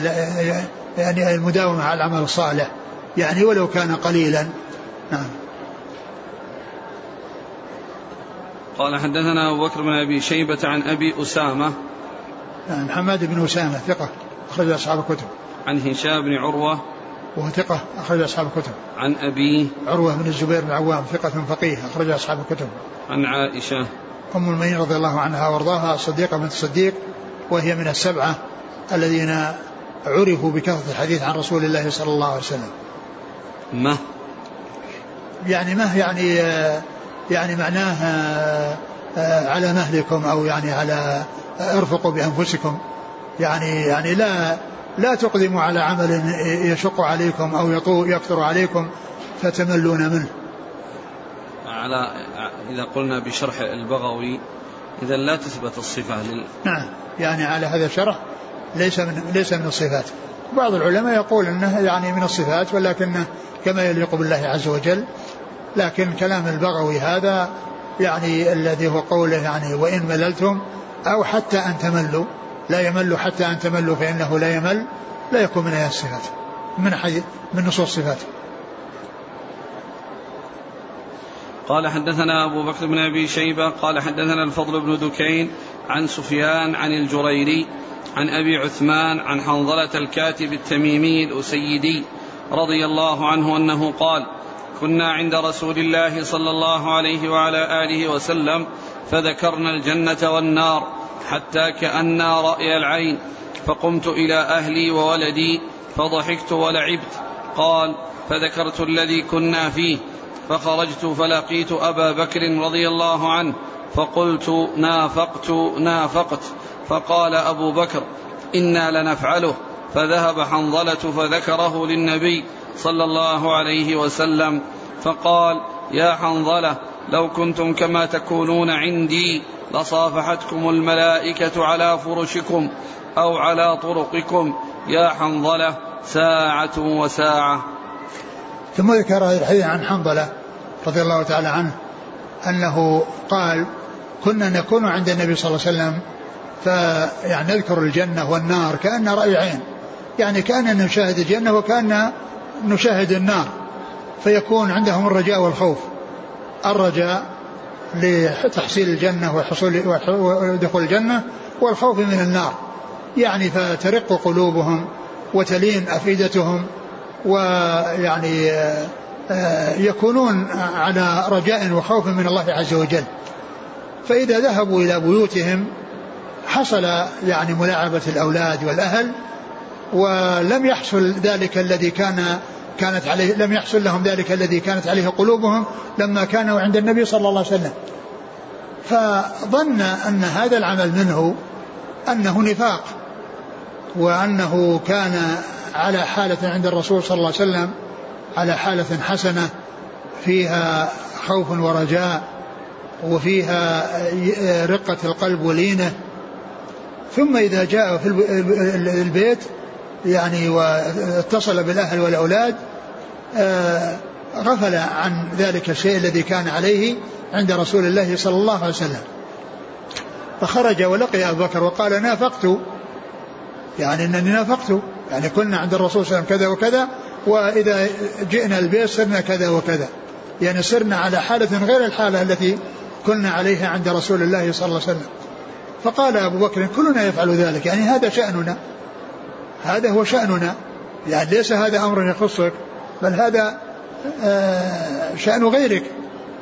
يعني المداومة على العمل الصالح. يعني ولو كان قليلا. نعم. قال حدثنا أبو بكر بن أبي شيبة عن أبي أسامة. نعم محمد بن أسامة ثقة. أخرج أصحاب الكتب. عن هشام بن عروة. وهو ثقة أخرج أصحاب الكتب. عن أبيه عروة بن الزبير بن عوام ثقة فقيه أخرج أصحاب الكتب. عن عائشة. أم المؤمنين رضي الله عنها وأرضاها الصديقة بنت الصديق وهي من السبعة الذين عرفوا بكثرة الحديث عن رسول الله صلى الله عليه وسلم. مه. يعني مه يعني يعني معناه على مهلكم أو يعني على أرفقوا بأنفسكم. يعني يعني لا لا تقدموا على عمل يشق عليكم أو يكثر عليكم فتملون منه. على إذا قلنا بشرح البغوي إذا لا تثبت الصفة لل... نعم يعني على هذا الشرح ليس من ليس من الصفات. بعض العلماء يقول إنه يعني من الصفات ولكنه كما يليق بالله عز وجل. لكن كلام البغوي هذا يعني الذي هو قوله يعني وإن مللتم أو حتى أن تملوا لا يمل حتى أن تملوا فإنه لا يمل لا يكون من ايات الصفات من حي من نصوص الصفات قال حدثنا أبو بكر بن أبي شيبة قال حدثنا الفضل بن دكين عن سفيان عن الجريري عن أبي عثمان عن حنظلة الكاتب التميمي الأسيدي رضي الله عنه أنه قال كنا عند رسول الله صلى الله عليه وعلى آله وسلم فذكرنا الجنة والنار حتى كأنا رأي العين. فقمت إلى أهلي وولدي فضحكت ولعبت. قال فذكرت الذي كنا فيه. فخرجت فلقيت أبا بكر رضي الله عنه. فقلت نافقت نافقت. فقال أبو بكر إنا لنفعله. فذهب حنظلة فذكره للنبي صلى الله عليه وسلم. فقال يا حنظلة لو كنتم كما تكونون عندي لصافحتكم الملائكة على فرشكم أو على طرقكم يا حنظلة ساعة وساعة. ثم ذكر الحديث عن حنظلة رضي الله تعالى عنه أنه قال كنا نكون عند النبي صلى الله عليه وسلم فيعني نذكر الجنة والنار كأن رأي عين يعني كأننا نشاهد الجنة وكأن نشاهد النار فيكون عندهم الرجاء والخوف. الرجاء لتحصيل الجنة وحصول ودخول الجنة والخوف من النار. يعني فترق قلوبهم وتلين أفئدتهم ويعني آه، يكونون على رجاء وخوف من الله عز وجل. فإذا ذهبوا إلى بيوتهم حصل يعني ملاعبة الأولاد والأهل ولم يحصل ذلك الذي كان كانت عليه لم يحصل لهم ذلك الذي كانت عليه قلوبهم لما كانوا عند النبي صلى الله عليه وسلم. فظن أن هذا العمل منه أنه نفاق وأنه كان على حالة عند الرسول صلى الله عليه وسلم على حالة حسنة فيها خوف ورجاء وفيها رقة القلب ولينة. ثم إذا جاء في البيت يعني واتصل بالأهل والأولاد آه، غفل عن ذلك الشيء الذي كان عليه عند رسول الله صلى الله عليه وسلم. فخرج ولقي أبو بكر وقال نافقت. يعني أنني نافقت. يعني كنا عند الرسول صلى الله عليه وسلم كذا وكذا وإذا جئنا البيت صرنا كذا وكذا. يعني صرنا على حالة غير الحالة التي كنا عليها عند رسول الله صلى الله عليه وسلم. فقال أبو بكر كلنا يفعل ذلك. يعني هذا شأننا. هذا هو شأننا. يعني ليس هذا أمر يخصك بل هذا آه، شأن غيرك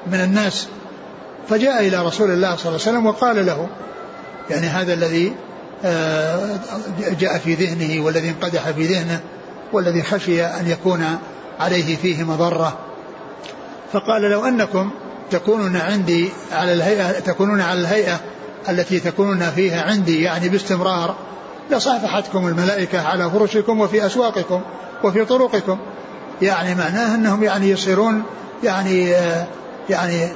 من الناس. فجاء إلى رسول الله صلى الله عليه وسلم وقال له يعني هذا الذي آه، جاء في ذهنه والذي انقدح في ذهنه والذي خشي أن يكون عليه فيه مضرة. فقال لو أنكم تكونون عندي على الهيئة تكونون على الهيئة التي تكونون فيها عندي يعني باستمرار لصافحتكم الملائكة على فرشكم وفي أسواقكم وفي طرقكم. يعني معناه أنهم يعني يصيرون يعني يعني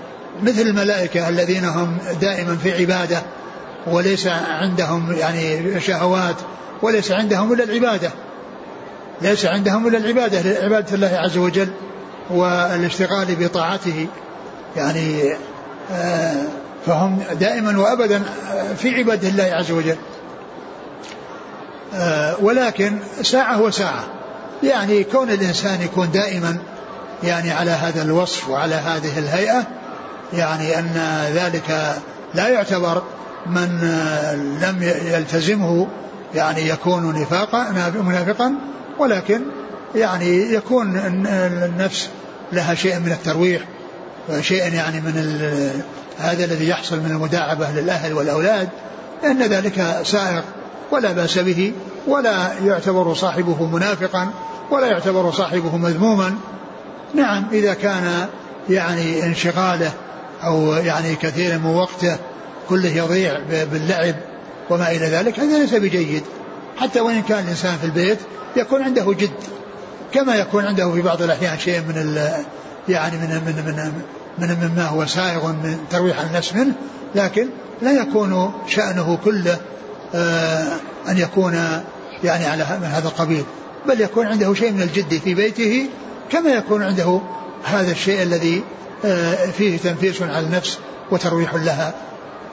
مثل الملائكة الذين هم دائما في عبادة وليس عندهم يعني شهوات وليس عندهم إلا العبادة. ليس عندهم إلا العبادة عبادة الله عز وجل والاشتغال بطاعته. يعني آه، فهم دائما وابدا في عبادة الله عز وجل. ولكن ساعة وساعة يعني كون الإنسان يكون دائما يعني على هذا الوصف وعلى هذه الهيئة يعني أن ذلك لا يعتبر من لم يلتزمه يعني يكون نفاقا منافقا ولكن يعني يكون النفس لها شيء من الترويح وشيء يعني من هذا الذي يحصل من المداعبة للأهل والأولاد أن ذلك سائق ولا بأس به ولا يعتبر صاحبه منافقا ولا يعتبر صاحبه مذموما. نعم إذا كان يعني انشغاله أو يعني كثير من وقته كله يضيع باللعب وما إلى ذلك هذا ليس بجيد. حتى وإن كان الإنسان في البيت يكون عنده جد كما يكون عنده في بعض الأحيان شيء من يعني من من من من مما هو سائغ من ترويح النفس منه لكن لا يكون شأنه كله أن يكون يعني على من هذا القبيل بل يكون عنده شيء من الجد في بيته كما يكون عنده هذا الشيء الذي آه فيه تنفيس على النفس وترويح لها.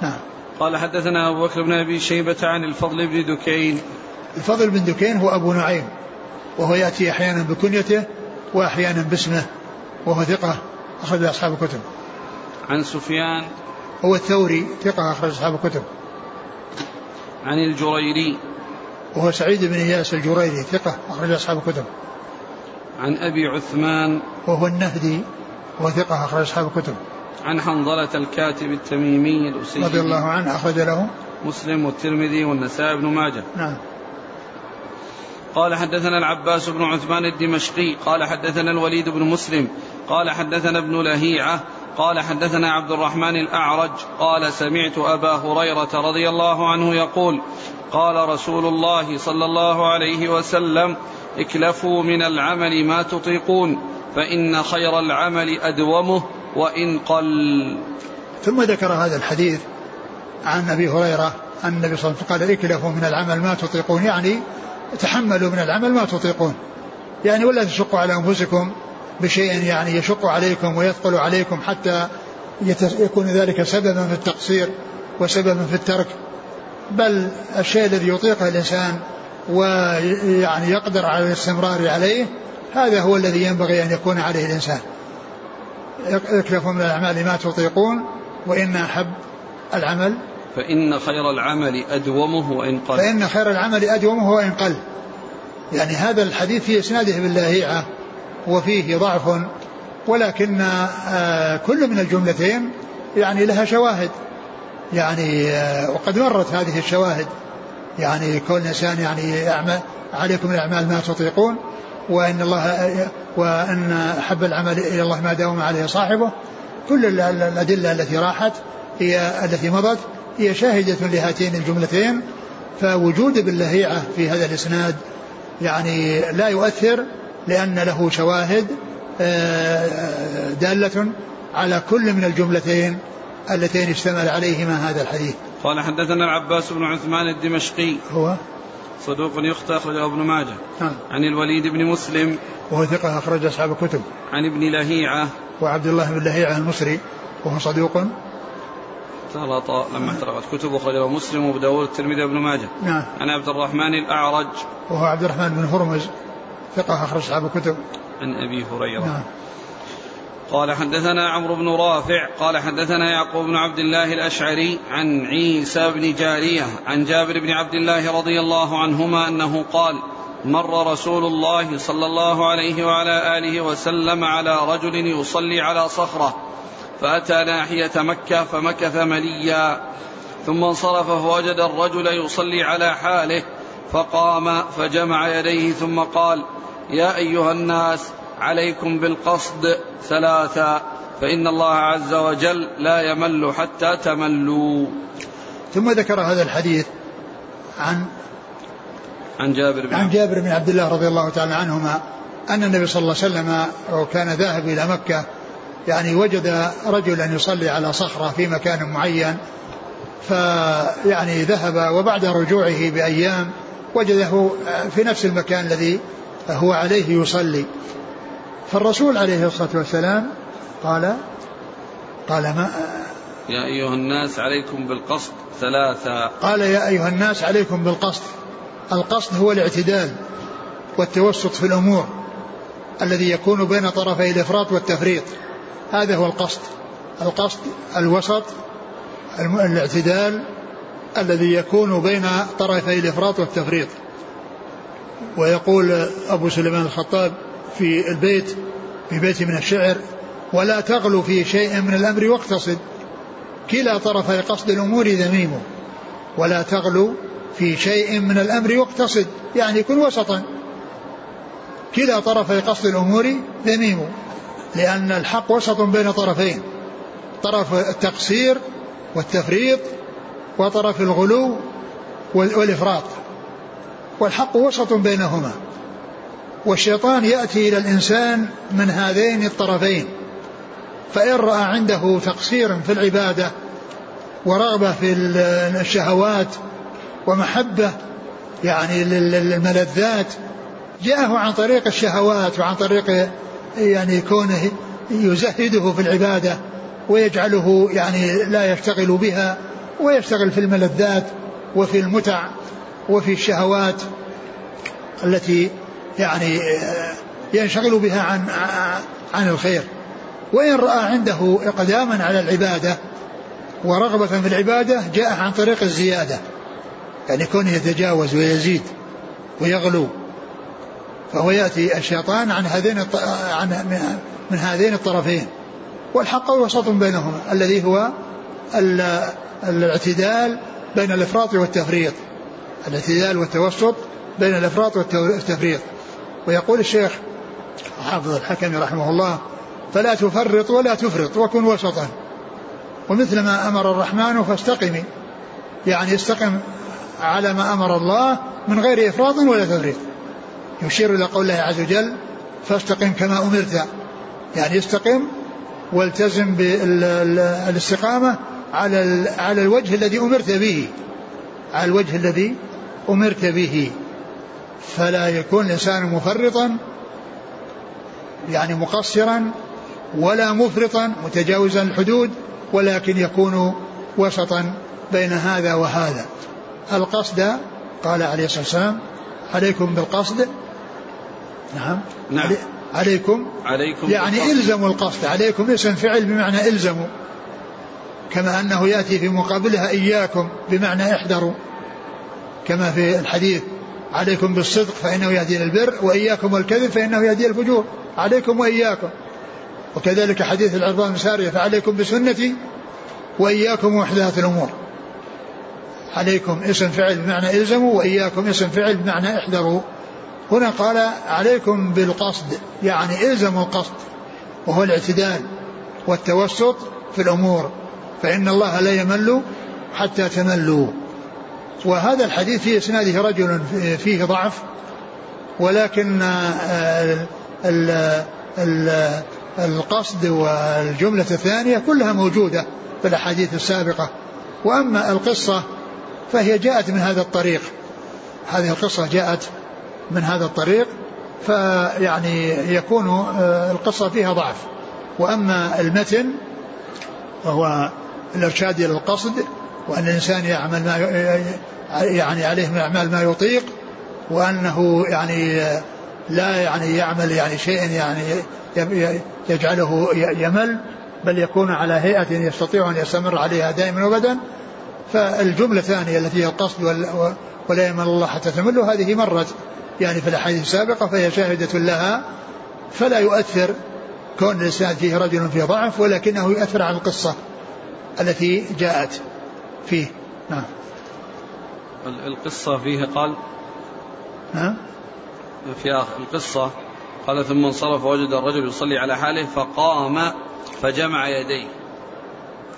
نعم. قال حدثنا أبو بكر بن أبي شيبة عن الفضل بن دكين. الفضل بن دكين هو أبو نعيم وهو يأتي أحيانا بكنيته وأحيانا باسمه وهو ثقة أخرج أصحاب الكتب. عن سفيان. هو الثوري ثقة أخرج أصحاب الكتب. عن الجريري. وهو سعيد بن إياس الجريري ثقة أخرج أصحاب الكتب. عن أبي عثمان. وهو النهدي وثقة أخرج أصحاب الكتب. عن حنظلة الكاتب التميمي الأسيدي رضي الله عنه أخرج له. مسلم والترمذي والنسائي بن ماجه. نعم. قال حدثنا العباس بن عثمان الدمشقي قال حدثنا الوليد بن مسلم قال حدثنا ابن لهيعة قال حدثنا عبد الرحمن الأعرج قال سمعت أبا هريرة رضي الله عنه يقول قال رسول الله صلى الله عليه وسلم اكلفوا من العمل ما تطيقون فإن خير العمل أدومه وإن قل. ثم ذكر هذا الحديث عن أبي هريرة أن النبي صلى الله عليه وسلم قال اكلفوا من العمل ما تطيقون يعني تحملوا من العمل ما تطيقون يعني ولا تشقوا على أنفسكم بشيء يعني يشق عليكم ويثقل عليكم حتى يكون ذلك سببا في التقصير وسببا في الترك. بل الشيء الذي يطيقه الإنسان ويعني يقدر على الاستمرار عليه هذا هو الذي ينبغي أن يكون عليه الإنسان. اكلفوا من الأعمال ما تطيقون وإن أحب العمل. فإن خير العمل أدومه وإن قل. فإن خير العمل أدومه وإن قل. يعني هذا الحديث في إسناده باللاهيعة وفيه ضعف ولكن آه، كل من الجملتين يعني لها شواهد. يعني آه، وقد مرت هذه الشواهد. يعني كل إنسان يعني عليكم الأعمال ما تطيقون وأن الله وأن أحب العمل إلى الله ما داوم عليه صاحبه. كل الأدلة التي راحت هي التي مضت هي شاهدة لهاتين الجملتين. فوجود باللهيعة في هذا الإسناد يعني لا يؤثر لأن له شواهد آه، دالة على كل من الجملتين اللتين اشتمل عليهما هذا الحديث. قال حدثنا العباس بن عثمان الدمشقي. هو؟ صدوق يخطى أخرجه ابن ماجه. نعم. عن الوليد بن مسلم. وهو ثقة أخرج أصحاب الكتب. عن ابن لهيعة. وعبد الله بن لهيعة المصري وهو صدوق. اختلط لما احترقت كتب أخرجه مسلم وأبو داود الترمذي وابن ماجه. نعم. عن عبد الرحمن الأعرج. وهو عبد الرحمن بن هرمز. ثقة أخرج أصحاب الكتب عن أبي هريرة. نعم. قال حدثنا عمرو بن رافع قال حدثنا يعقوب بن عبد الله الأشعري عن عيسى بن جارية عن جابر بن عبد الله رضي الله عنهما أنه قال مر رسول الله صلى الله عليه وعلى آله وسلم على رجل يصلي على صخرة فأتى ناحية مكة فمكث مليا ثم انصرف فوجد الرجل يصلي على حاله فقام فجمع يديه ثم قال يا أيها الناس عليكم بالقصد ثلاثا فإن الله عز وجل لا يمل حتى تملوا. ثم ذكر هذا الحديث عن عن جابر بن عن جابر بن عبد الله رضي الله تعالى عنهما أن النبي صلى الله عليه وسلم وكان ذاهب إلى مكة يعني وجد رجلا يصلي على صخرة في مكان معين فيعني ذهب وبعد رجوعه بأيام وجده في نفس المكان الذي هو عليه يصلي. فالرسول عليه الصلاة والسلام قال قال ما يا أيها الناس عليكم بالقصد ثلاثة. قال يا أيها الناس عليكم بالقصد. القصد هو الاعتدال والتوسط في الأمور الذي يكون بين طرفي الإفراط والتفريط. هذا هو القصد. القصد الوسط الاعتدال الذي يكون بين طرفي الإفراط والتفريط. ويقول أبو سليمان الخطاب في البيت في بيت من الشعر ولا تغلو في شيء من الأمر واقتصد كلا طرفي قصد الأمور ذميم ولا تغلو في شيء من الأمر واقتصد. يعني كن وسطا. كلا طرفي قصد الأمور ذميم لأن الحق وسط بين طرفين طرف التقصير والتفريط وطرف الغلو والإفراط. والحق وسط بينهما. والشيطان يأتي إلى الإنسان من هذين الطرفين فإن رأى عنده تقصيرا في العبادة ورغبة في الشهوات ومحبة يعني للملذات جاءه عن طريق الشهوات وعن طريق يعني كونه يزهده في العبادة ويجعله يعني لا يشتغل بها ويشتغل في الملذات وفي المتع وفي الشهوات التي يعني ينشغل بها عن عن الخير. وإن رأى عنده إقداما على العبادة ورغبة في العبادة جاء عن طريق الزيادة. يعني كونه يتجاوز ويزيد ويغلو. فهو يأتي الشيطان عن هذين عن من هذين الطرفين. والحق وسط بينهما الذي هو الاعتدال بين الإفراط والتفريط. الاعتدال والتوسط بين الإفراط والتفريط. ويقول الشيخ حافظ الحكم رحمه الله فلا تفرط ولا تفرط وكن وسطا. ومثل ما أمر الرحمن فاستقمي يعني استقم على ما أمر الله من غير إفراط ولا تفريط. يشير إلى قول الله عز وجل فاستقم كما أمرت. يعني استقم والتزم بالاستقامه على على الوجه الذي أمرت به. على الوجه الذي أمرت به. فلا يكون الإنسان مفرطا يعني مقصرا ولا مفرطا متجاوزا الحدود ولكن يكون وسطا بين هذا وهذا. القصد قال عليه الصلاة والسلام عليكم بالقصد. نعم. نعم. عليكم. عليكم يعني بالقصد. إلزموا القصد. عليكم اسم فعل بمعنى إلزموا. كما أنه يأتي في مقابلها إياكم بمعنى احذروا. كما في الحديث. عليكم بالصدق فإنه يهدي البر وإياكم والكذب فإنه يهدي الفجور. عليكم وإياكم. وكذلك حديث العربان بن ساريه فعليكم بسنتي وإياكم محدثات الأمور. عليكم اسم فعل بمعنى إلزموا وإياكم اسم فعل بمعنى احذروا. هنا قال عليكم بالقصد يعني إلزموا القصد وهو الاعتدال والتوسط في الأمور. فإن الله لا يمل حتى تملوا. وهذا الحديث في إسناده رجل فيه ضعف ولكن آه، القصد والجملة الثانية كلها موجودة في الأحاديث السابقة. وأما القصة فهي جاءت من هذا الطريق. هذه القصة جاءت من هذا الطريق فيعني يكون آه، القصة فيها ضعف. وأما المتن وهو الإرشاد إلى القصد وأن الإنسان يعمل ما يعني عليه من أعمال ما يطيق وأنه يعني لا يعني يعمل يعني شيء يعني يجعله يمل بل يكون على هيئة يستطيع أن يستمر عليها دائما وابدا. فالجملة الثانية التي هي القصد ولا يمل الله حتى تمل هذه مرت يعني في الأحاديث السابقة فهي شاهدة لها فلا يؤثر كون الإنسان فيه رجل فيه ضعف ولكنه يؤثر على القصة التي جاءت. فيه. نعم. القصة فيها قال نعم في آخر القصة قال ثم انصرف وجد الرجل يصلي على حاله فقام فجمع يديه.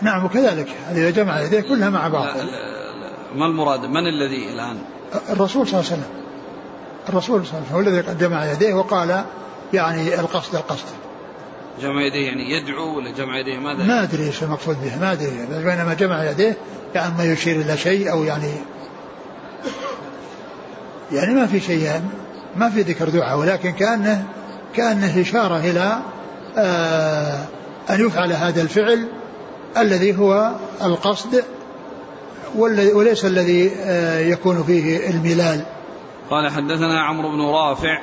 نعم وكذلك إذا جمع يديه كلها مع بعض. ما المراد؟ من الذي الآن؟ الرسول صلى الله عليه وسلم. الرسول صلى الله عليه وسلم هو الذي جمع يديه وقال يعني القصد القصد. جمع يديه يعني يدعو ولا جمع يديه ماذا؟ ما أدري إيش المقصود به ما أدري بينما جمع يديه يعني ما يشير إلى شيء أو يعني يعني ما في شيء ما في ذكر دعاء ولكن كأنه كأنه إشارة إلى آه أن يفعل هذا الفعل الذي هو القصد وليس الذي آه يكون فيه الملال. قال حدثنا عمرو بن رافع.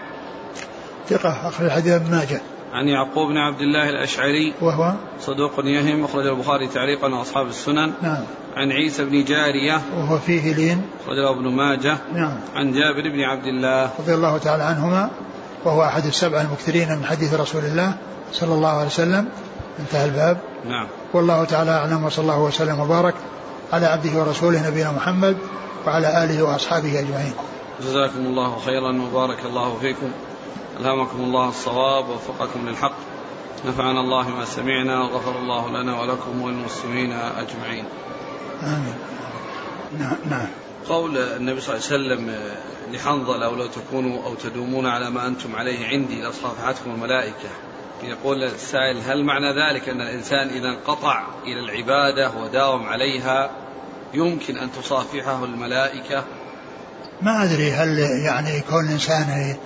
ثقة أخرج حديث ابن ماجه. عن يعقوب بن عبد الله الأشعري. وهو صدوق يهم أخرج البخاري تعليقا وأصحاب السنن. نعم. عن عيسى بن جارية. وهو فيه لين. أخرجه ابن ماجه. نعم. عن جابر بن عبد الله. رضي الله تعالى عنهما. وهو أحد السبع المكثرين من حديث رسول الله صلى الله عليه وسلم. انتهى الباب. نعم. والله تعالى أعلم وصلى الله وسلم وبارك على عبده ورسوله نبينا محمد وعلى آله وأصحابه أجمعين. جزاكم الله خيرا وبارك الله فيكم. ألهمكم الله الصواب ووفقكم للحق. نفعنا الله ما سمعنا وغفر الله لنا ولكم وللمسلمين أجمعين. آمين. نعم نعم. قول النبي صلى الله عليه وسلم لحنظلة أو لو تكونوا أو تدومون على ما أنتم عليه عندي لأصافحتكم الملائكة. يقول السائل هل معنى ذلك أن الإنسان إذا انقطع إلى العبادة وداوم عليها يمكن أن تصافحه الملائكة؟ ما أدري هل يعني كون الإنسان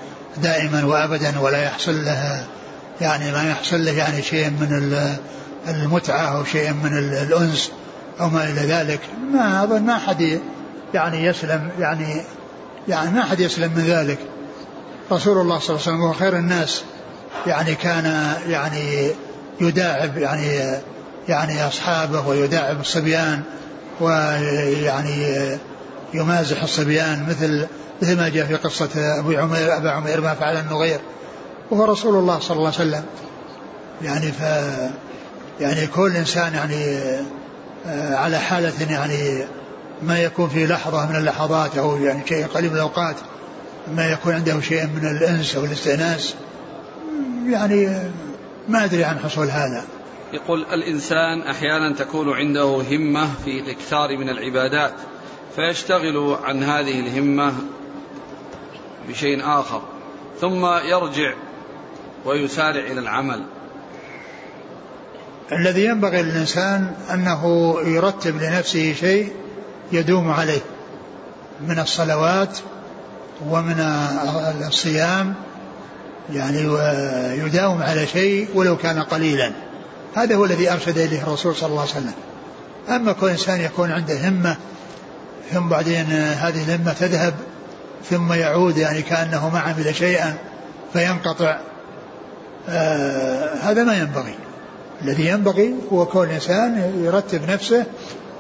دائما وأبدا ولا يحصل له يعني ما يحصل له يعني شيء من المتعة أو شيء من الأنس أو ما إلى ذلك. ما أظن ما أحد يعني يسلم يعني يعني ما أحد يسلم من ذلك. رسول الله صلى الله عليه وسلم هو خير الناس يعني كان يعني يداعب يعني يعني أصحابه ويداعب الصبيان ويعني يمازح الصبيان مثل مثل ما جاء في قصة أبو عمير أبا عمير ما فعل النغير وهو رسول الله صلى الله عليه وسلم. يعني ف يعني كل إنسان يعني آه، على حالة يعني ما يكون في لحظة من اللحظات أو يعني شيء قليل من الأوقات ما يكون عنده شيء من الأنس أو الاستئناس. يعني ما أدري عن حصول هذا. يقول الإنسان أحيانا تكون عنده همة في الإكثار من العبادات. فيشتغل عن هذه الهمة بشيء آخر ثم يرجع ويسارع إلى العمل. الذي ينبغي للإنسان أنه يرتب لنفسه شيء يدوم عليه من الصلوات ومن الصيام يعني يداوم على شيء ولو كان قليلا. هذا هو الذي أرشد إليه الرسول صلى الله عليه وسلم. أما كل إنسان يكون عنده همة ثم بعدين هذه الهمة تذهب ثم يعود يعني كأنه ما عمل شيئا فينقطع. آه هذا ما ينبغي. الذي ينبغي هو كون الإنسان يرتب نفسه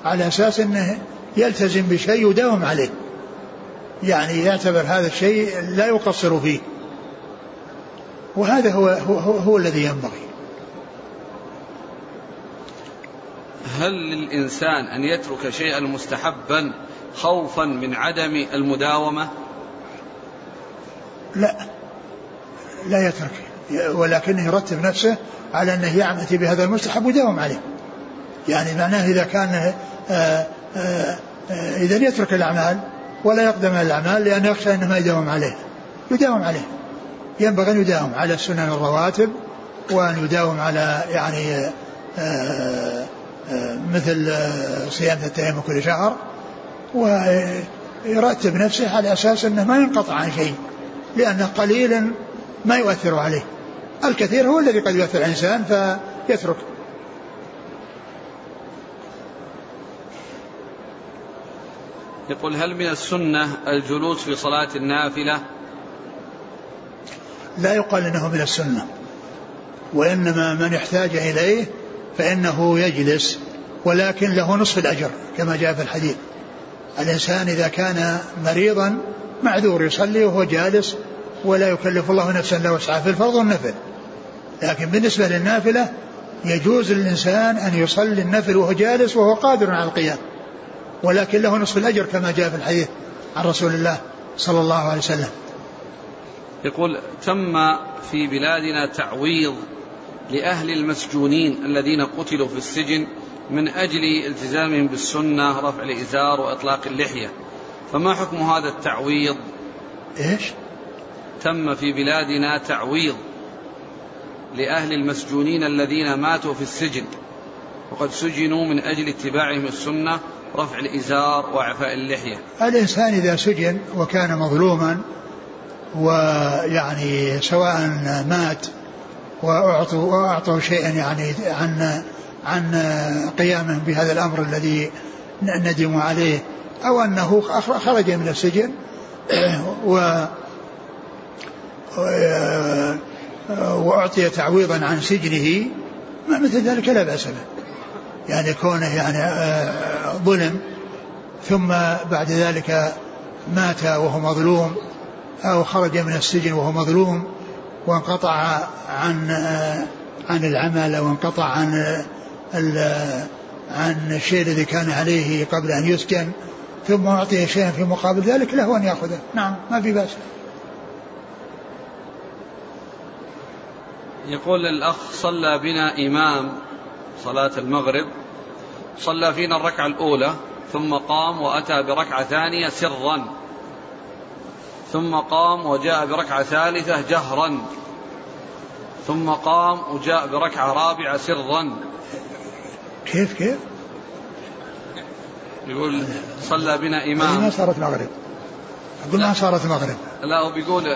على أساس أنه يلتزم بشيء يداوم عليه. يعني يعتبر هذا الشيء لا يقصر فيه. وهذا هو, هو, هو, هو الذي ينبغي. هل للإنسان أن يترك شيئا مستحبا خوفا من عدم المداومة؟ لا. لا يترك. ولكنه يرتب نفسه على أنه يعمل بهذا المستحب ويداوم عليه. يعني معناه إذا كان آه، آه، إذا يترك الأعمال ولا يقدم على الأعمال لأنه يخشى أنه ما يداوم عليه. يداوم عليه. ينبغي أن يداوم على السنن الرواتب وأن يداوم على يعني آه، مثل صيام ثلاثة أيام كل شهر. ويرتب نفسه على أساس أنه ما ينقطع عن شيء لأنه قليل ما يؤثر عليه. الكثير هو الذي قد يؤثر على الإنسان فيترك. يقول هل من السنة الجلوس في صلاة النافلة؟ لا يقال إنه من السنة وإنما من احتاج إليه فإنه يجلس ولكن له نصف الأجر كما جاء في الحديث. الإنسان إذا كان مريضا معذور يصلي وهو جالس ولا يكلف الله نفسا إلا وسعها في الفرض والنفل. لكن بالنسبة للنافلة يجوز للإنسان أن يصلي النفل وهو جالس وهو قادر على القيام. ولكن له نصف الأجر كما جاء في الحديث عن رسول الله صلى الله عليه وسلم. يقول تم في بلادنا تعويض لأهل المسجونين الذين قتلوا في السجن من أجل التزامهم بالسنة رفع الإزار وإطلاق اللحية. فما حكم هذا التعويض؟ إيش؟ تم في بلادنا تعويض لأهل المسجونين الذين ماتوا في السجن. وقد سجنوا من أجل اتباعهم السنة رفع الإزار وإعفاء اللحية. الإنسان إذا سجن وكان مظلوما ويعني سواء مات وأعطوا وأعطوا شيئا يعني عن عن قيامه بهذا الأمر الذي ندموا عليه أو أنه خرج من السجن و وأعطي تعويضا عن سجنه ما مثل ذلك لا بأس به. يعني كونه يعني ظلم ثم بعد ذلك مات وهو مظلوم أو خرج من السجن وهو مظلوم وانقطع عن عن العمل أو انقطع عن عن الشيء الذي كان عليه قبل أن يسكن ثم أعطي شيئا في مقابل ذلك له أن يأخذه. نعم ما في بأس. يقول الأخ صلى بنا إمام صلاة المغرب صلى فينا الركعة الأولى ثم قام وأتى بركعة ثانية سرا ثم قام وجاء بركعة ثالثة جهرا ثم قام وجاء بركعة رابعة سرا. كيف كيف؟ يقول صلى بنا إمام. ما صارت مغرب. أقول ما صارت مغرب. لا هو بيقول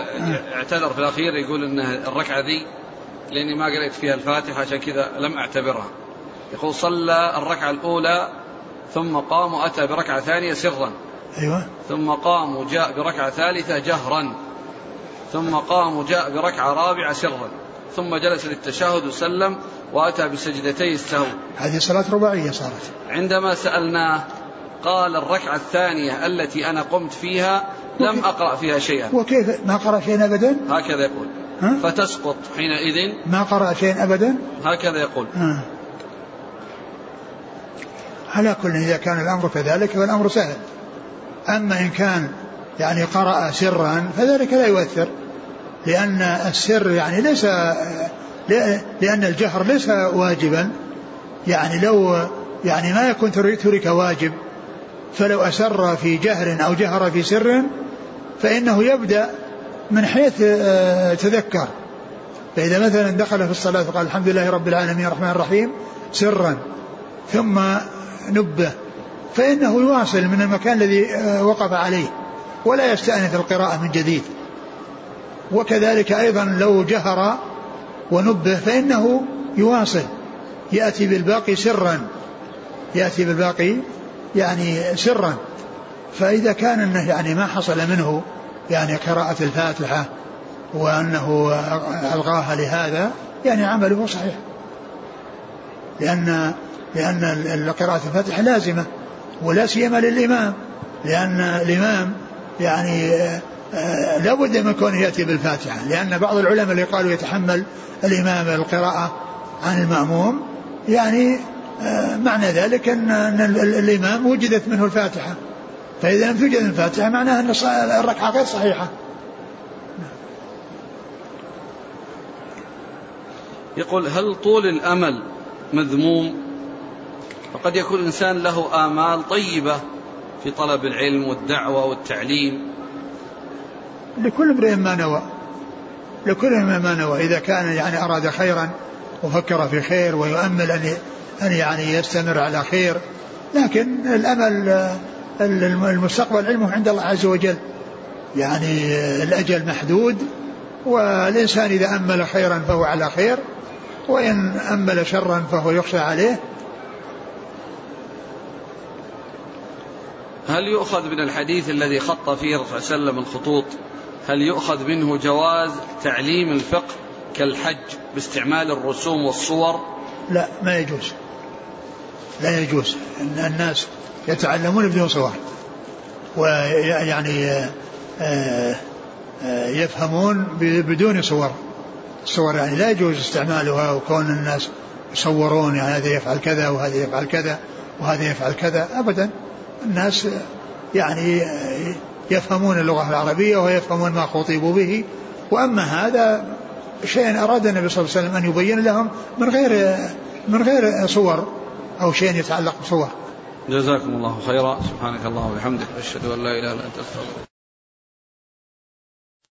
اعتذر في الأخير يقول أن الركعة ذي لأني ما قريت فيها الفاتحة عشان كذا لم أعتبرها. يقول صلى الركعة الأولى ثم قام وأتى بركعة ثانية سرا. أيوة. ثم قام وجاء بركعة ثالثة جهرا. ثم قام وجاء بركعة رابعة سرا. ثم جلس للتشهد وسلم. وأتى بسجدتي السهو هذه صلاة رباعية صارت. عندما سألناه قال الركعة الثانية التي أنا قمت فيها لم أقرأ فيها شيئا. وكيف؟ ما قرأ شيئا أبدا؟ هكذا يقول. ها؟ فتسقط حينئذ. ما قرأ شيئا أبدا؟ هكذا يقول. ها. على كل إذا كان الأمر كذلك فالأمر سهل. أما إن كان يعني قرأ سرا فذلك لا يؤثر لأن السر يعني ليس لأن الجهر ليس واجبا. يعني لو يعني ما يكون ترك واجب فلو أسر في جهر أو جهر في سر فإنه يبدأ من حيث آه، تذكر. فإذا مثلا دخل في الصلاة وقال الحمد لله رب العالمين الرحمن الرحيم سرا ثم نبه فإنه يواصل من المكان الذي آه، وقف عليه ولا يستأنف القراءة من جديد. وكذلك أيضا لو جهر ونبه فإنه يواصل. يأتي بالباقي سرا. يأتي بالباقي يعني سرا. فإذا كان أنه يعني ما حصل منه يعني قراءة الفاتحة وأنه ألغاها لهذا يعني عمله صحيح. لأن لأن قراءة الفاتحة لازمة ولا سيما للإمام. لأن الإمام يعني آه، لابد من كونه يأتي بالفاتحة لأن بعض العلماء اللي قالوا يتحمل الإمام القراءة عن المأموم يعني آه، معنى ذلك أن الإمام وجدت منه الفاتحة. فإذا لم توجد الفاتحة معناه أن الركعة غير صحيحة. يقول هل طول الأمل مذموم؟ وقد يكون الإنسان له آمال طيبة في طلب العلم والدعوة والتعليم. لكل امرئ ما نوى. لكل امرئ ما نوى. إذا كان يعني أراد خيرا وفكر في خير ويؤمل أن أن يعني يستمر على خير. لكن الأمل المستقبل علمه عند الله عز وجل. يعني الأجل محدود والإنسان إذا أمل خيرا فهو على خير وإن أمل شرا فهو يخشى عليه. هل يؤخذ من الحديث الذي خط فيه الرسول صلى الله عليه وسلم الخطوط؟ هل يؤخذ منه جواز تعليم الفقه كالحج باستعمال الرسوم والصور؟ لا ما يجوز. لا يجوز. الناس يتعلمون بدون صور. ويعني آه، آه، يفهمون بدون صور. الصور يعني لا يجوز استعمالها وكون الناس يصورون يعني هذا يفعل كذا وهذا يفعل كذا وهذا يفعل كذا. ابدا. الناس يعني يفهمون اللغة العربية ويفهمون ما خطبوا به. وأما هذا شيء أراد النبي صلى الله عليه وسلم أن يبين لهم من غير من غير صور أو شيء يتعلق بصور. جزاكم الله خيرا. سبحانك اللهم وبحمدك. أشهد أن لا إله إلا أنت أستغفرك.